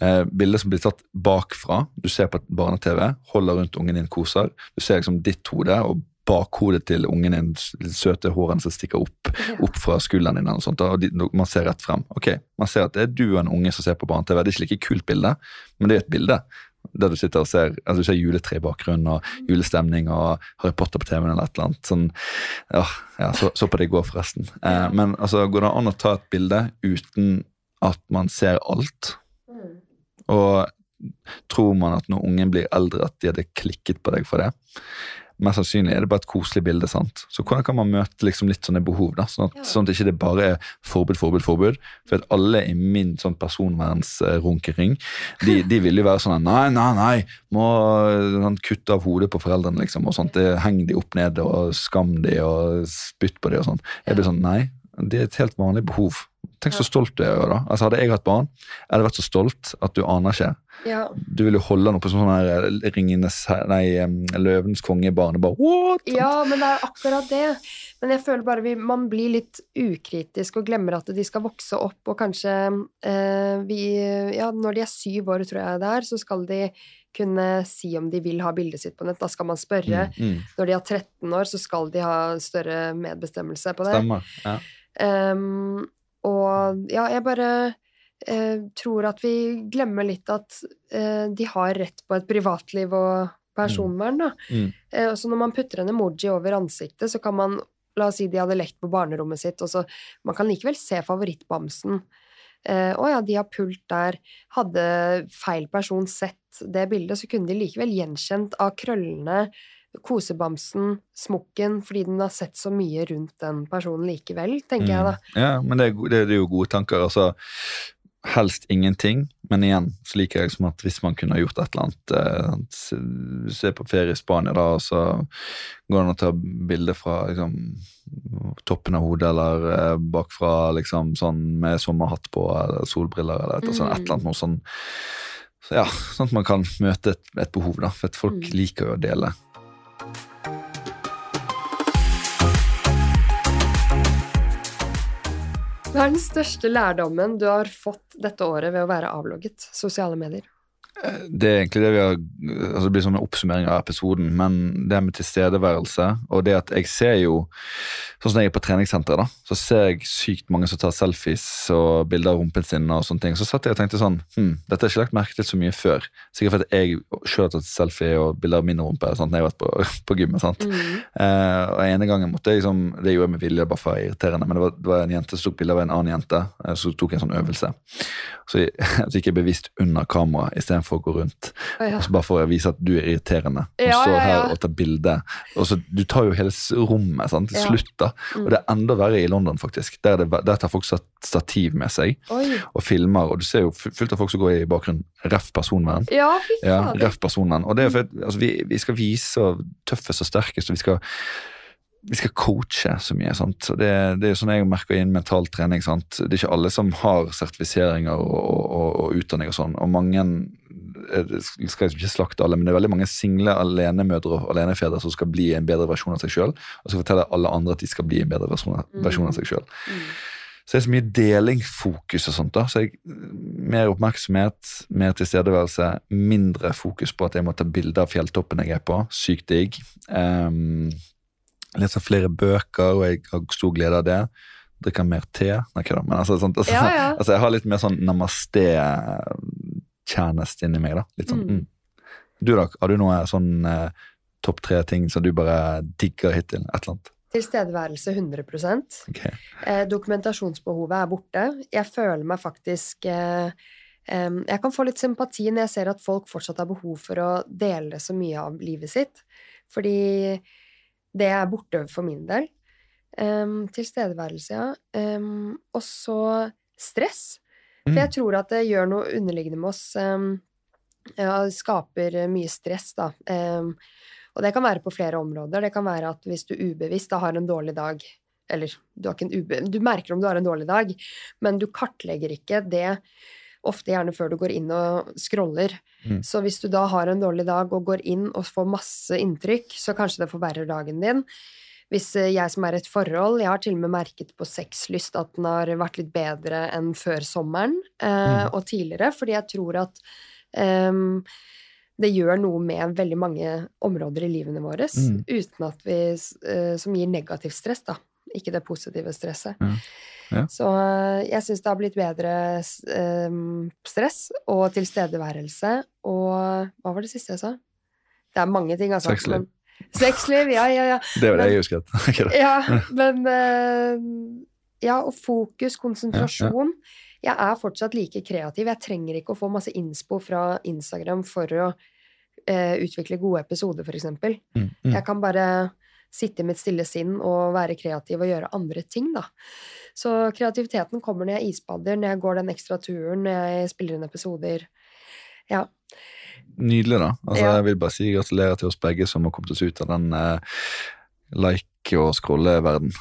Eh, bildet som blir tatt bakfra, du ser på et barne-TV, holder rundt ungen din, koser. Du ser liksom ditt hode og bakhodet til ungen din, søte hårene som stikker opp, opp fra skulderen din, og sånt, og de, man ser rett frem. Ok, Man ser at det er du og en unge som ser på barne-TV. Det er ikke like kult bilde, men det er et bilde. Der du sitter og ser altså du ser juletre i bakgrunnen og julestemning og Harry Potter på TV-en eller et eller annet. Sånn, ja, ja så, så, på det går, forresten. Eh, men altså, går det an å ta et bilde uten at man ser alt? Mm. Og tror man at når ungen blir eldre, at de hadde klikket på deg for det? Mest sannsynlig er det bare et koselig bilde. sant? Så hvordan kan man møte liksom litt sånne behov? da? Sånn at, ja. sånn at ikke det bare er forbud, forbud, forbud. For at alle i min sånn personvernsrunkering, de, de vil jo være sånn Nei, nei, nei, må sånn, kutte av hodet på foreldrene, liksom. og sånt. Det, heng de opp ned og skam de og spytt på de og sånn. Jeg blir sånn Nei, det er et helt vanlig behov. Tenk så stolt du er. da. Altså Hadde jeg hatt barn, jeg hadde vært så stolt at du aner ikke. Ja. Du vil jo holde noe på sånn her eh, Ringenes nei, Løvens konge-bane. bare, what? Ja, men det er akkurat det. Men jeg føler bare vi, man blir litt ukritisk og glemmer at de skal vokse opp, og kanskje eh, vi Ja, når de er syv år, tror jeg det er, så skal de kunne si om de vil ha bildet sitt på nett. Da skal man spørre. Mm, mm. Når de er 13 år, så skal de ha større medbestemmelse på det. Stemmer, ja. Um, og ja, jeg bare eh, tror at vi glemmer litt at eh, de har rett på et privatliv og personvern, da. Mm. Mm. Eh, så når man putter en emoji over ansiktet, så kan man La oss si de hadde lekt på barnerommet sitt, og så Man kan likevel se favorittbamsen. Eh, å ja, de har pult der. Hadde feil person sett det bildet, så kunne de likevel gjenkjent av krøllene kosebamsen, smokken, fordi den har sett så mye rundt den personen likevel, tenker mm. jeg da. Ja, men det er, det er, jo gode tanker. altså Helst ingenting, men igjen så liker jeg som at hvis man kunne gjort et eller annet eh, Se på ferie i Spania, da, og så går det an å ta bilde fra liksom, toppen av hodet eller eh, bakfra, liksom sånn med sommerhatt på eller solbriller eller et, mm. sånn, et eller annet noe sånn så ja, Sånn at man kan møte et, et behov, da. For at folk mm. liker jo å dele. Hva er den største lærdommen du har fått dette året ved å være avlogget sosiale medier? Det er egentlig det vi har altså Det blir som en oppsummering av episoden, men det med tilstedeværelse og det at jeg ser jo Sånn som jeg er på treningssenteret, da, så ser jeg sykt mange som tar selfies og bilder av rumpen sin og sånne ting. Så satt jeg og tenkte sånn hm, Dette har jeg ikke lagt merke til så mye før. Sikkert fordi jeg sjøl har tatt selfie og bilder av min rumpe sånn, når jeg har vært på, på gymmet. sant? Mm. Eh, og ene gangen måtte jeg liksom Det gjorde jeg med vilje, bare for å være irriterende, men det var, det var en jente som tok bilde av en annen jente, eh, så tok jeg en sånn øvelse. Så, så gikk jeg bevisst under kamera istedenfor å gå rundt. Og så bare for å vise at du er irriterende. Og står ja, her og tar bilde. Og så, du tar jo hele rommet sant, til slutt. da. Mm. Og det er enda verre i London, faktisk. Der, det, der tar folk stativ med seg Oi. og filmer. Og du ser jo fullt av folk som går i bakgrunnen. Ref personvern. Ja, ja, ref personvern. Og det er for, altså, vi, vi skal vise tøffest og sterkest, og vi skal vi skal coache så mye. sant? Det, det er jo sånn jeg merker inn mental trening. sant? Det er ikke alle som har sertifiseringer og, og, og utdanning og sånn. Og mange jeg skal ikke slakte alle, men det er veldig mange single alenemødre og alenefedre som skal bli en bedre versjon av seg sjøl, og så forteller alle andre at de skal bli en bedre versjon, mm. versjon av seg sjøl. Mm. Så det er så mye delingsfokus og sånt. da, så jeg, Mer oppmerksomhet, mer tilstedeværelse, mindre fokus på at jeg må ta bilde av fjelltoppen jeg er på. Sykt digg. Um, leser flere bøker, og jeg har stor glede av det. Drikker mer te. Nei, ikke da, men altså, sånt, altså, ja, ja. altså, jeg har litt mer sånn namaste kjernest inni meg. da, litt sånn. Mm. Mm. Du da, har du noe sånn eh, topp tre ting som du bare digger hittil? Et eller annet? Tilstedeværelse 100 okay. eh, Dokumentasjonsbehovet er borte. Jeg føler meg faktisk eh, eh, Jeg kan få litt sympati når jeg ser at folk fortsatt har behov for å dele så mye av livet sitt. Fordi det er borte for min del. Tilstedeværelse, ja. Og så stress. For jeg mm. tror at det gjør noe underliggende med oss. Um, ja, det skaper mye stress, da. Um, og det kan være på flere områder. Det kan være at hvis du ubevisst da har en dårlig dag, eller du, du, merker om du har en dårlig dag, men du kartlegger ikke det ofte gjerne før du går inn og scroller. Mm. Så hvis du da har en dårlig dag og går inn og får masse inntrykk, så kanskje det forverrer dagen din. Hvis eh, jeg som er i et forhold Jeg har til og med merket på sexlyst at den har vært litt bedre enn før sommeren eh, mm. og tidligere, fordi jeg tror at um, det gjør noe med veldig mange områder i livene våre Mm. uten at vi eh, Som gir negativt stress, da. Ikke det positive stresset. Ja. Ja. Så jeg syns det har blitt bedre eh, stress og tilstedeværelse og Hva var det siste jeg sa? Det er mange ting, altså. Sexliv. Sexliv, ja, ja, ja. Det var det jeg husket. Ja, men eh, Ja, og fokus, konsentrasjon. Jeg er fortsatt like kreativ. Jeg trenger ikke å få masse innspo fra Instagram for å eh, utvikle gode episoder, eksempel. Mm, mm. Jeg kan bare sitte i mitt stille sinn og være kreativ og gjøre andre ting, da. Så kreativiteten kommer når jeg isbader, når jeg går den ekstra turen, når jeg spiller inn episoder. Ja. Nydelig, da. Altså, Ja. Jeg vil bare si gratulerer til oss begge som har kommet oss ut av den eh, like- og scrolle-verden.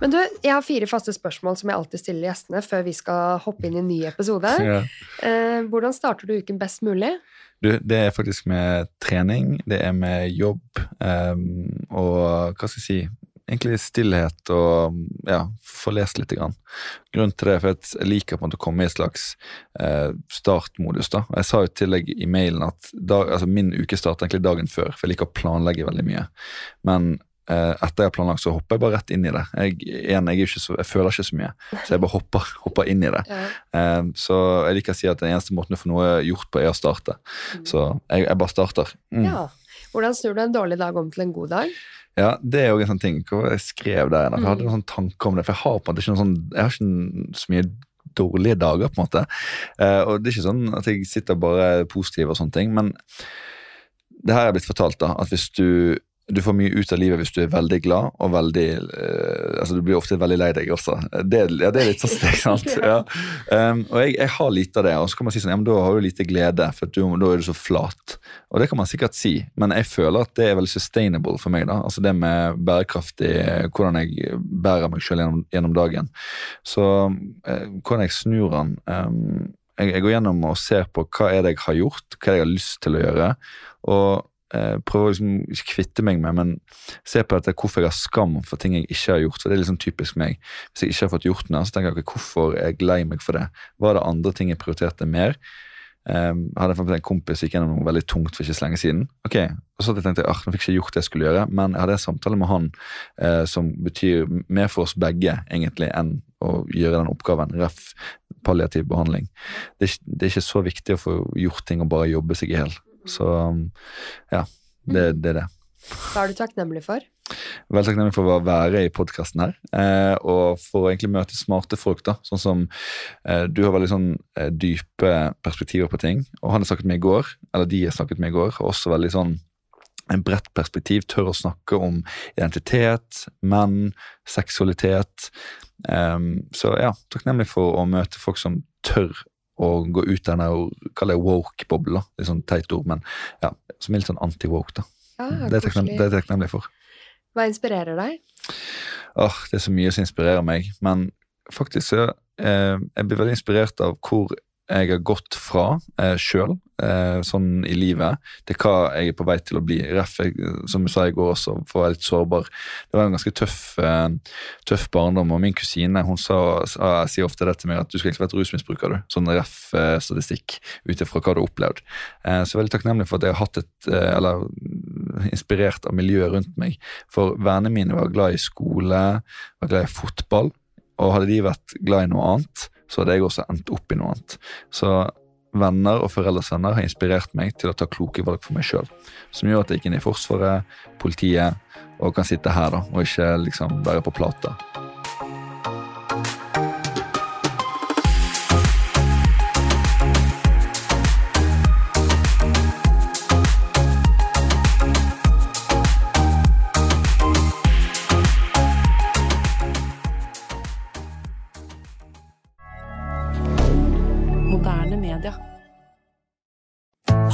Men du, jeg har fire faste spørsmål som jeg alltid stiller gjestene før vi skal hoppe inn i en ny episode. Ja. Eh, hvordan starter du uken best mulig? Du, det er faktisk med trening, det er med jobb um, og hva skal jeg si Egentlig stillhet og ja, få lest litt. Grann. Grunnen til det er at jeg liker å komme i et slags eh, startmodus. da. Jeg sa jo til deg i mailen at dag, altså min uke starter egentlig dagen før, for jeg liker å planlegge veldig mye. Men eh, etter jeg har planlagt, så hopper jeg bare rett inn i det. Jeg, igjen, jeg, så, jeg føler ikke så mye, så jeg bare hopper, hopper inn i det. Ja. Eh, Så jeg liker å si at den eneste måten å få noe gjort på, er å starte. Så jeg, jeg bare starter. Mm. Ja. Hvordan snur du en dårlig dag om til en god dag? Ja, Det er jo en sånn ting. Hvor jeg skrev der? For Jeg hadde noen sånn tanke om det, for jeg har på en måte ikke noen sånn, jeg har ikke så mye dårlige dager, på en måte. Eh, og det er ikke sånn at jeg sitter bare positiv og sånne ting, men det her er blitt fortalt, da, at hvis du du får mye ut av livet hvis du er veldig glad og veldig eh, altså Du blir ofte veldig lei deg også. Det, ja, det er litt sånn steg, sant? Ja. Um, og jeg, jeg har lite av det, og så kan man si sånn, ja, men da har du lite glede, for du, da er du så flat. Og det kan man sikkert si, men jeg føler at det er veldig sustainable for meg. da, altså Det med bærekraftig, hvordan jeg bærer meg selv gjennom, gjennom dagen. Så eh, hvordan jeg snur den um, jeg, jeg går gjennom og ser på hva er det jeg har gjort, hva er det jeg har lyst til å gjøre. og eh, prøver å liksom kvitte meg med, men se på dette, hvorfor jeg har skam for ting jeg ikke har gjort. for Det er liksom typisk meg. Hvis jeg ikke har fått gjort noe, så tenker jeg ikke hvorfor er jeg lei meg for det. Var det andre ting jeg prioriterte mer? Um, hadde jeg en kompis gikk gjennom noe veldig tungt for ikke så lenge siden. ok, og så tenkte jeg, ah, nå fikk jeg ikke gjort det jeg skulle gjøre, men jeg hadde en samtale med han eh, som betyr mer for oss begge egentlig enn å gjøre den oppgaven. Ref palliativ behandling. Det er, det er ikke så viktig å få gjort ting og bare jobbe seg i hjel. Så ja, det, det er det. Hva er du takknemlig for? Veldig takknemlig for å være i podkasten her, eh, og for å egentlig møte smarte folk. da, Sånn som eh, du har veldig sånn eh, dype perspektiver på ting. Og han har snakket med i går, eller de har snakket med i går, har også veldig sånn en bredt perspektiv, tør å snakke om identitet, menn, seksualitet. Em, så ja, takknemlig for å møte folk som tør å gå ut av den kaller det woke-bobla. Litt sånn teit ord, men ja, som er litt sånn anti-woke. da. Ja, Det er jeg det er jeg takknemlig for. Hva inspirerer deg? Åh, det er så mye som inspirerer meg, men faktisk så eh, jeg blir veldig inspirert av hvor jeg har gått fra eh, sjøl, eh, sånn i livet, til hva jeg er på vei til å bli. Ref, jeg, som jeg sa i går også, for å være litt sårbar. Det var en ganske tøff, eh, tøff barndom, og min kusine hun sa, sa, sier ofte det til meg at du skulle egentlig vært rusmisbruker, du. Sånn ref eh, statistikk ut ifra hva du har opplevd. Eh, så jeg er veldig takknemlig for at jeg har hatt et, eh, eller inspirert av miljøet rundt meg. For vennene mine var glad i skole, var glad i fotball. Og hadde de vært glad i noe annet, så hadde jeg også endt opp i noe annet. Så venner og foreldres venner har inspirert meg til å ta kloke valg for meg sjøl. Som gjør at jeg gikk inn i Forsvaret, politiet, og kan sitte her da, og ikke liksom være på plata.